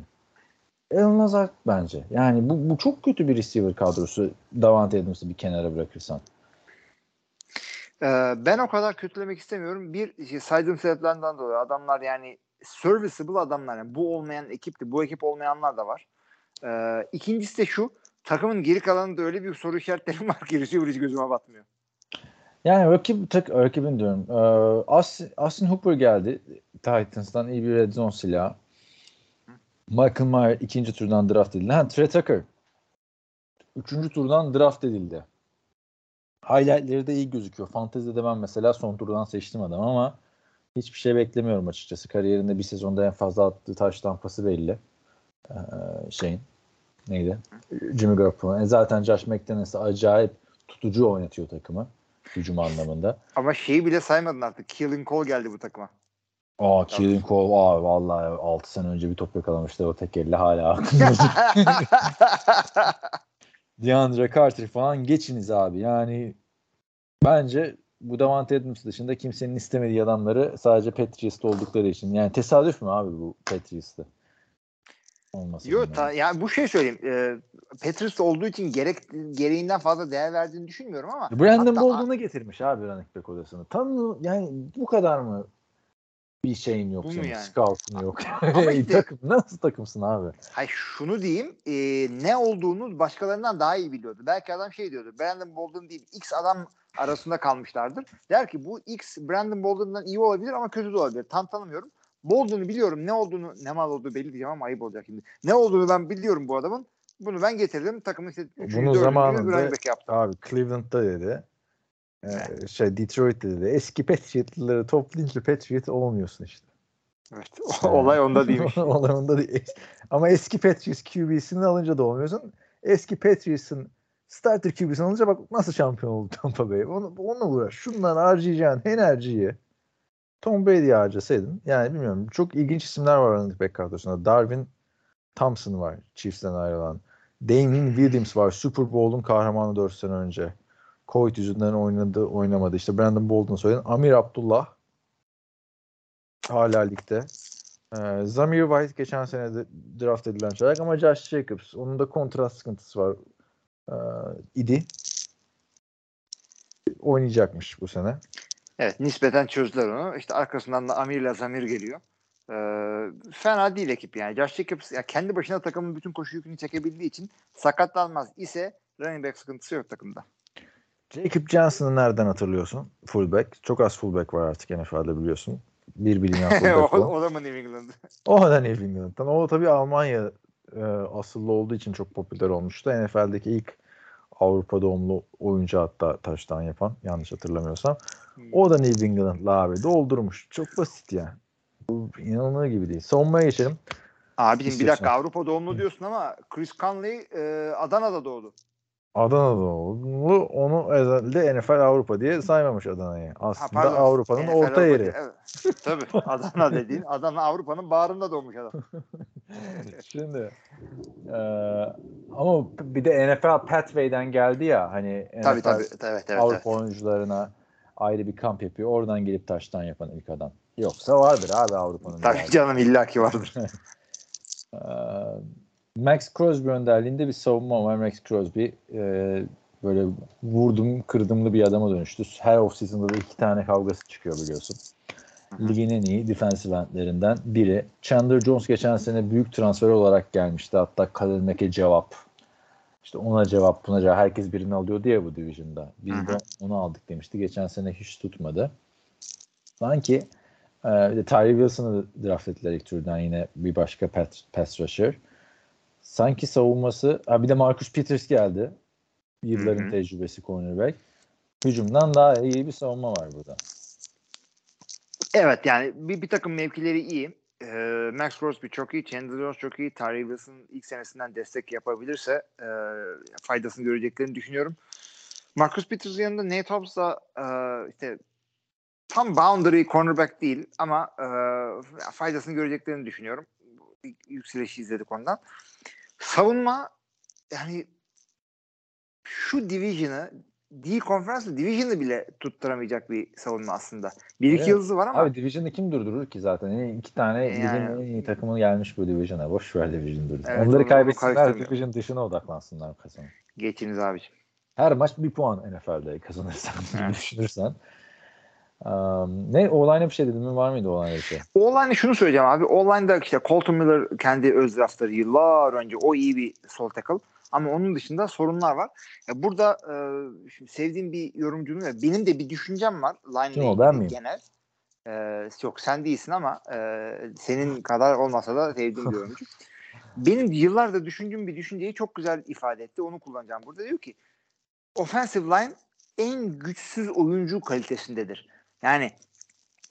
Alan Lazard bence. Yani bu, bu çok kötü bir receiver kadrosu Davante Adams'ı bir kenara bırakırsan.
Ee, ben o kadar kötülemek istemiyorum. Bir şey, saydığım sebeplerden dolayı adamlar yani serviceable adamlar. Yani bu olmayan ekipti. Bu ekip olmayanlar da var. Ee, ikincisi de şu. Takımın geri kalanında öyle bir soru işaretleri var ki receiver hiç gözüme batmıyor.
Yani rakip tek rakibin diyorum. Ee, Austin, Austin Hooper geldi Titans'tan iyi bir red zone silahı. Michael Mayer ikinci turdan draft edildi. Ha, Trey Tucker üçüncü turdan draft edildi. Highlightleri de iyi gözüküyor. Fantezide ben mesela son turdan seçtim adam ama hiçbir şey beklemiyorum açıkçası. Kariyerinde bir sezonda en fazla attığı taş tampası belli. Ee, şeyin neydi? Jimmy Garoppolo. E zaten Josh McDaniels'ı acayip tutucu oynatıyor takımı hücum anlamında.
Ama şeyi bile saymadın artık. Killing Cole geldi bu takıma.
Aa Keelan Cole aa, vallahi 6 sene önce bir top yakalamıştı o tek elle hala aklımda. DeAndre Carter falan geçiniz abi. Yani bence bu Davante Adams dışında kimsenin istemediği adamları sadece Patriots'ta oldukları için. Yani tesadüf mü abi bu Patriots'ta? Olmasın.
Yok ta, yani bu şey söyleyeyim. E, Patriots olduğu için gerek gereğinden fazla değer verdiğini düşünmüyorum ama
Brandon
hatta-
Bolden'ı getirmiş abi running back odasını. Tam yani bu kadar mı bir şeyin yok
Bu
senin?
yani?
Scout'un yok.
Ama işte-
Takım, nasıl takımsın abi?
Hayır şunu diyeyim e, ne olduğunu başkalarından daha iyi biliyordu. Belki adam şey diyordu Brandon Bolden değil X adam arasında kalmışlardır. Der ki bu X Brandon Bolden'dan iyi olabilir ama kötü de olabilir. Tam tanımıyorum. Bolden'ı biliyorum ne olduğunu ne mal olduğu belli diyeceğim ama ayıp olacak şimdi. Ne olduğunu ben biliyorum bu adamın. Bunu ben getirdim. Takımı işte 3.
Bunu
4.
zamanında-. Abi Cleveland'da dedi. Ee, şey Detroit'te dedi. Eski Patriot'ları toplayınca Patriot olmuyorsun işte.
Evet. Olay onda değilmiş.
Olay onda değil. Ama eski Patriots QB'sini alınca da olmuyorsun. Eski Patriots'ın starter QB'sini alınca bak nasıl şampiyon oldu Tampa Bay. Onu, onunla uğraş. Şundan harcayacağın enerjiyi Tom Brady'ye harcasaydın. Yani bilmiyorum. Çok ilginç isimler var running back kadrosunda. Darwin Thompson var. Chiefs'ten ayrılan. Damien Williams var. Super Bowl'un kahramanı 4 sene önce. Covid yüzünden oynadı, oynamadı. İşte Brandon Bolden söyledin. Amir Abdullah hala ligde. Ee, Zamir White geçen sene de draft edilen çaylak ama Josh Jacobs onun da kontrat sıkıntısı var ee, idi. Oynayacakmış bu sene.
Evet nispeten çözdüler onu. İşte arkasından da Amir ile Zamir geliyor. Ee, fena değil ekip yani. Josh Jacobs ya kendi başına takımın bütün koşu yükünü çekebildiği için sakatlanmaz ise running back sıkıntısı yok takımda.
Jacob Johnson'ı nereden hatırlıyorsun? Fullback. Çok az fullback var artık NFL'de biliyorsun. Bir bilinen fullback o.
o da mı New England?
O da New England'dan. O tabii Almanya e, asıllı olduğu için çok popüler olmuştu. NFL'deki ilk Avrupa doğumlu oyuncu hatta taştan yapan yanlış hatırlamıyorsam. O da New England'lı abi. Doldurmuş. Çok basit yani. Bu inanılır gibi değil. Savunmaya geçelim.
Abicim bir dakika Avrupa doğumlu diyorsun ama Chris Conley e, Adana'da doğdu.
Adana'da doğumlu. Onu özellikle NFL Avrupa diye saymamış Adana'yı.
Ha,
Aslında
pardon.
Avrupa'nın
NFL
orta
Avrupa
yeri.
diye, Evet. Tabii. Adana dediğin Adana Avrupa'nın bağrında doğmuş adam.
Şimdi e, ama bir de NFL Pathway'den geldi ya hani
tabii
NFL
tabii. Evet evet.
Avrupa
evet.
oyuncularına ayrı bir kamp yapıyor. Oradan gelip taştan yapan ilk adam. Yoksa vardır abi Avrupa'nın.
Tabii canım illaki vardır.
Max Crosby önderliğinde bir savunma var. Max Crosby e, böyle vurdum kırdımlı bir adama dönüştü. Her offseason'da da iki tane kavgası çıkıyor biliyorsun. Ligin en iyi defensive endlerinden biri. Chandler Jones geçen sene büyük transfer olarak gelmişti. Hatta Khalil Mack'e cevap. İşte ona cevap buna cevap. Herkes birini alıyor diye bu division'da. Biz de onu aldık demişti. Geçen sene hiç tutmadı. Sanki e, Tyree Wilson'ı draft ettiler ilk turdan yine bir başka pass, pass rusher. Sanki savunması ha bir de Marcus Peters geldi. Yılların
Hı hı.
tecrübesi cornerback. Hücumdan daha iyi bir savunma var burada.
Evet yani bir, bir takım mevkileri iyi. Ee, Max Crosby çok iyi, Chandler Jones çok iyi. Tyree Wilson ilk senesinden destek yapabilirse e, faydasını göreceklerini düşünüyorum. Marcus Peters yanında Nate Hobbs da e, işte tam boundary cornerback değil ama e, faydasını göreceklerini düşünüyorum. Yükselişi izledik ondan. Savunma yani şu division'ı değil konferansı Division'ı bile tutturamayacak bir savunma aslında. Bir iki yıldızı var ama
Abi Division'ı kim durdurur ki zaten? Yani iki tane
Yani-
ligin en iyi takımı gelmiş bu Division'a. Boş ver Division durdur.
Evet,
Onları kaybetsinler. Division dışına odaklansınlar kazanın.
geçiniz abiciğim.
Her maç bir puan NFL'de kazanırsan
Evet.
düşünürsen. Um, ne olayına bir şey dedin mi? Var mıydı olayına bir şey?
Online'e şunu söyleyeceğim abi. Online'da işte Colton Miller kendi öz draftları yıllar önce o iyi bir sol tackle. Ama onun dışında sorunlar var. Ya burada e, şimdi sevdiğim bir yorumcunun ve benim de bir düşüncem var. Line
Kim o, ben miyim?
Genel. E, yok sen değilsin ama e, senin kadar olmasa da sevdiğim bir yorumcu. Benim yıllardır düşündüğüm bir düşünceyi çok güzel ifade etti. Onu kullanacağım burada. Diyor ki offensive line en güçsüz oyuncu kalitesindedir. Yani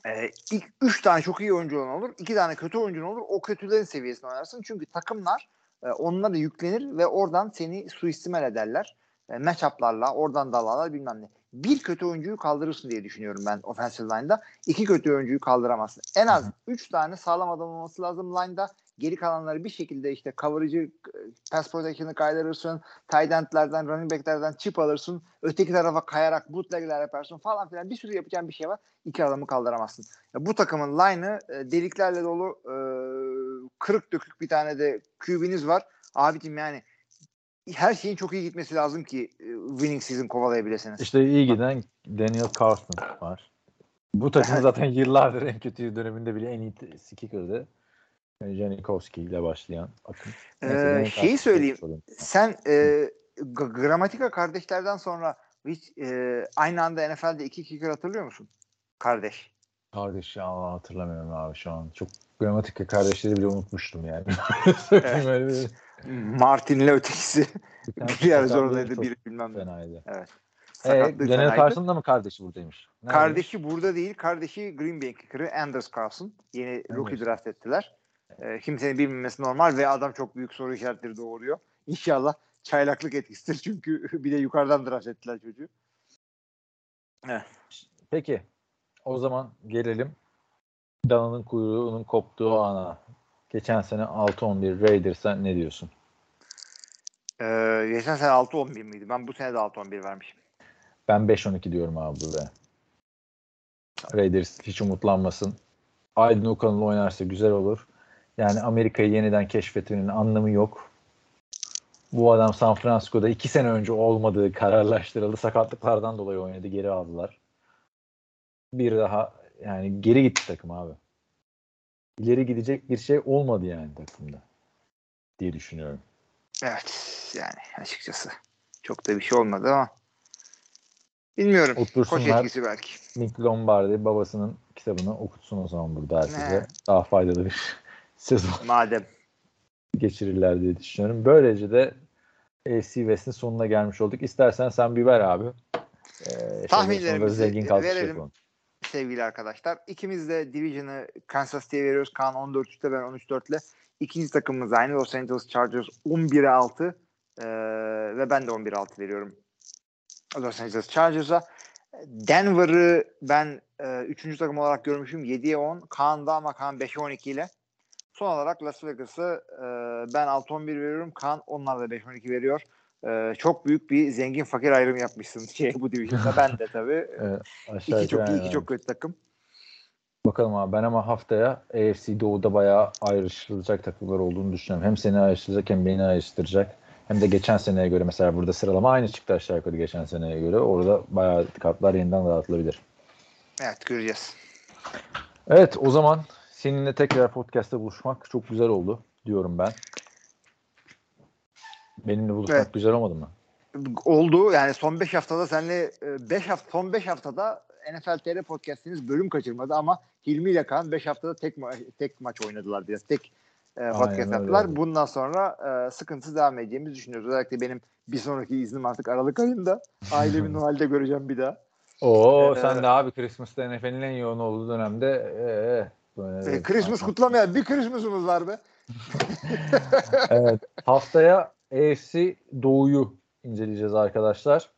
e, ilk üç tane çok iyi oyuncu olan olur. iki tane kötü oyuncu olur. O kötülerin seviyesinde oynarsın. Çünkü takımlar e, onlara yüklenir ve oradan seni suistimal ederler. E, matchup'larla oradan dalarlar bilmem ne. Bir kötü oyuncuyu kaldırırsın diye düşünüyorum ben offensive line'da. İki kötü oyuncuyu kaldıramazsın. En az üç tane sağlam adam olması lazım line'da. Geri kalanları bir şekilde işte coverage'ı, pass protection'ı kaydırırsın. Tight end'lerden, running back'lerden chip alırsın. Öteki tarafa kayarak bootleg'ler yaparsın falan filan. Bir sürü yapacağın bir şey var. İki adamı kaldıramazsın. Ya bu takımın line'ı e, deliklerle dolu e, kırık dökük bir tane de QB'niz var. Abicim yani her şeyin çok iyi gitmesi lazım ki winning season kovalayabilirsiniz.
İşte iyi giden Daniel Carson var. Bu takım zaten yıllardır en kötü döneminde bile en iyi. Yani Janikowski ile başlayan akım. Neyse,
Ee, şeyi söyleyeyim.
sorayım.
Sen e, Gramatika kardeşlerden sonra hiç e, aynı anda NFL'de iki kicker hatırlıyor musun? Kardeş.
Kardeş ya hatırlamıyorum abi şu an. Çok gramatik kardeşleri bile unutmuştum yani. Bir-
Martin'le ötekisi.
bir
bir yer
çok
biri bilmem ne.
Fenaydı.
Evet. Sakatlığı
Daniel
fenaydı.
Carson'ın da mı kardeşi buradaymış? Neredeymiş?
Kardeşi burada değil. Kardeşi Green Bay kicker'ı Anders Carlson. Yeni rookie
Anders.
draft ettiler. Ee, kimsenin bilmemesi normal ve adam çok büyük soru işaretleri doğuruyor. İnşallah çaylaklık etkisidir çünkü bir de yukarıdan draft ettiler çocuğu.
Peki. O zaman gelelim Dana'nın kuyruğunun koptuğu ana. Geçen sene 6-11 Raiders'a ne diyorsun?
Ee, geçen sene 6-11 miydi? Ben bu sene de 6-11 vermişim.
Ben 5-12 diyorum abi buraya. Raiders hiç umutlanmasın. Aydın Okan'la oynarsa güzel olur. Yani Amerika'yı yeniden keşfetmenin anlamı yok. Bu adam San Francisco'da iki sene önce olmadığı kararlaştırıldı. Sakatlıklardan dolayı oynadı. Geri aldılar. Bir daha yani geri gitti takım abi. İleri gidecek bir şey olmadı yani takımda diye düşünüyorum.
Evet yani açıkçası. Çok da bir şey olmadı ama bilmiyorum. Koç
Otursunlar.
etkisi belki.
Nick Lombardi babasının kitabını okutsun o zaman burada herkese.
Ne?
Daha faydalı bir sezon
Madem.
geçirirler diye düşünüyorum. Böylece de AFC West'in sonuna gelmiş olduk. İstersen sen bir ver abi. Ee,
Tahminlerimizi
zengin kalkış
verelim.
yapalım.
Sevgili arkadaşlar. İkimiz de Division'ı Kansas City'ye veriyoruz. Kaan 14-3'te ben 13-4'le. İkinci takımımız aynı Los Angeles Chargers 11'e 6 ee, ve ben de 11'e 6 veriyorum Los Angeles Chargers'a. Denver'ı ben e, üçüncü takım olarak görmüşüm 7'ye 10. Kaan'da ama Kaan 5'e 12 ile. Son olarak Las Vegas'ı e, ben 6-11 veriyorum. Kaan onlar da 5-12 veriyor. E, çok büyük bir zengin fakir ayrımı yapmışsın şey bu division'da. Ben de tabii.
Ee, aşağı
İki çok iyi, iki çok kötü takım.
Bakalım abi ben ama haftaya AFC Doğu'da bayağı ayrıştırılacak takımlar olduğunu düşünüyorum. Hem seni ayrıştıracak hem beni ayrıştıracak. Hem de geçen seneye göre mesela burada sıralama aynı çıktı aşağı yukarı geçen seneye göre. Orada bayağı kartlar yeniden dağıtılabilir.
Evet göreceğiz.
Evet o zaman seninle tekrar podcast'te buluşmak çok güzel oldu diyorum ben. Benimle buluşmak
Evet.
güzel olmadı mı?
Oldu yani son 5 haftada senle 5 hafta son 5 haftada NFL TR podcast'iniz bölüm kaçırmadı ama Hilmi ile Kaan 5 haftada tek ma- tek maç oynadılar biraz. Tek e, podcast yaptılar. Bundan sonra e, sıkıntısız devam edeceğimizi düşünüyoruz. Özellikle benim bir sonraki iznim artık Aralık ayında. Ailemi Noel'de göreceğim bir daha.
Oo
Ee,
sen de abi Christmas'ta NFL'in en yoğun olduğu dönemde ee, böyle-
E, Christmas kutlamayan bir Christmas'ımız var be.
evet. Haftaya AFC Doğu'yu inceleyeceğiz arkadaşlar.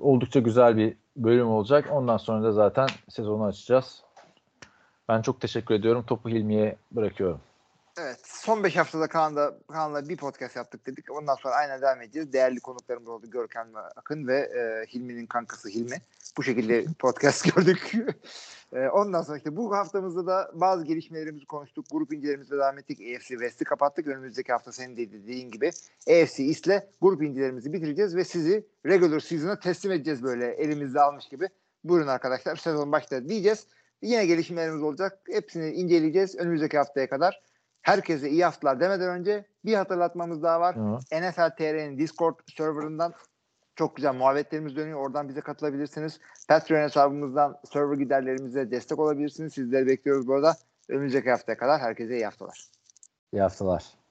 Oldukça güzel bir bölüm olacak. Ondan sonra da zaten sezonu açacağız. Ben çok teşekkür ediyorum. Topu Hilmi'ye bırakıyorum.
Evet. Son 5 haftada Kaan'da, Kaan'la bir podcast yaptık dedik. Ondan sonra aynen devam edeceğiz. Değerli konuklarımız oldu. Görkem ve Akın ve e, Hilmi'nin kankası Hilmi. Bu şekilde podcast gördük. E, ondan sonra işte bu haftamızda da bazı gelişmelerimizi konuştuk. Grup incelerimizle devam ettik. AFC West'i kapattık. Önümüzdeki hafta senin de dediğin gibi AFC East'le grup incelerimizi bitireceğiz ve sizi regular season'a teslim edeceğiz böyle elimizde almış gibi. Buyurun arkadaşlar sezon başladı diyeceğiz. Yine gelişmelerimiz olacak. Hepsini inceleyeceğiz önümüzdeki haftaya kadar. Herkese iyi haftalar demeden önce bir hatırlatmamız daha var.
Hı.
NFL TR'nin Discord serverından çok güzel muhabbetlerimiz dönüyor. Oradan bize katılabilirsiniz. Patreon hesabımızdan server giderlerimize destek olabilirsiniz. Sizleri bekliyoruz bu arada. Önümüzdeki haftaya kadar herkese iyi haftalar.
İyi haftalar.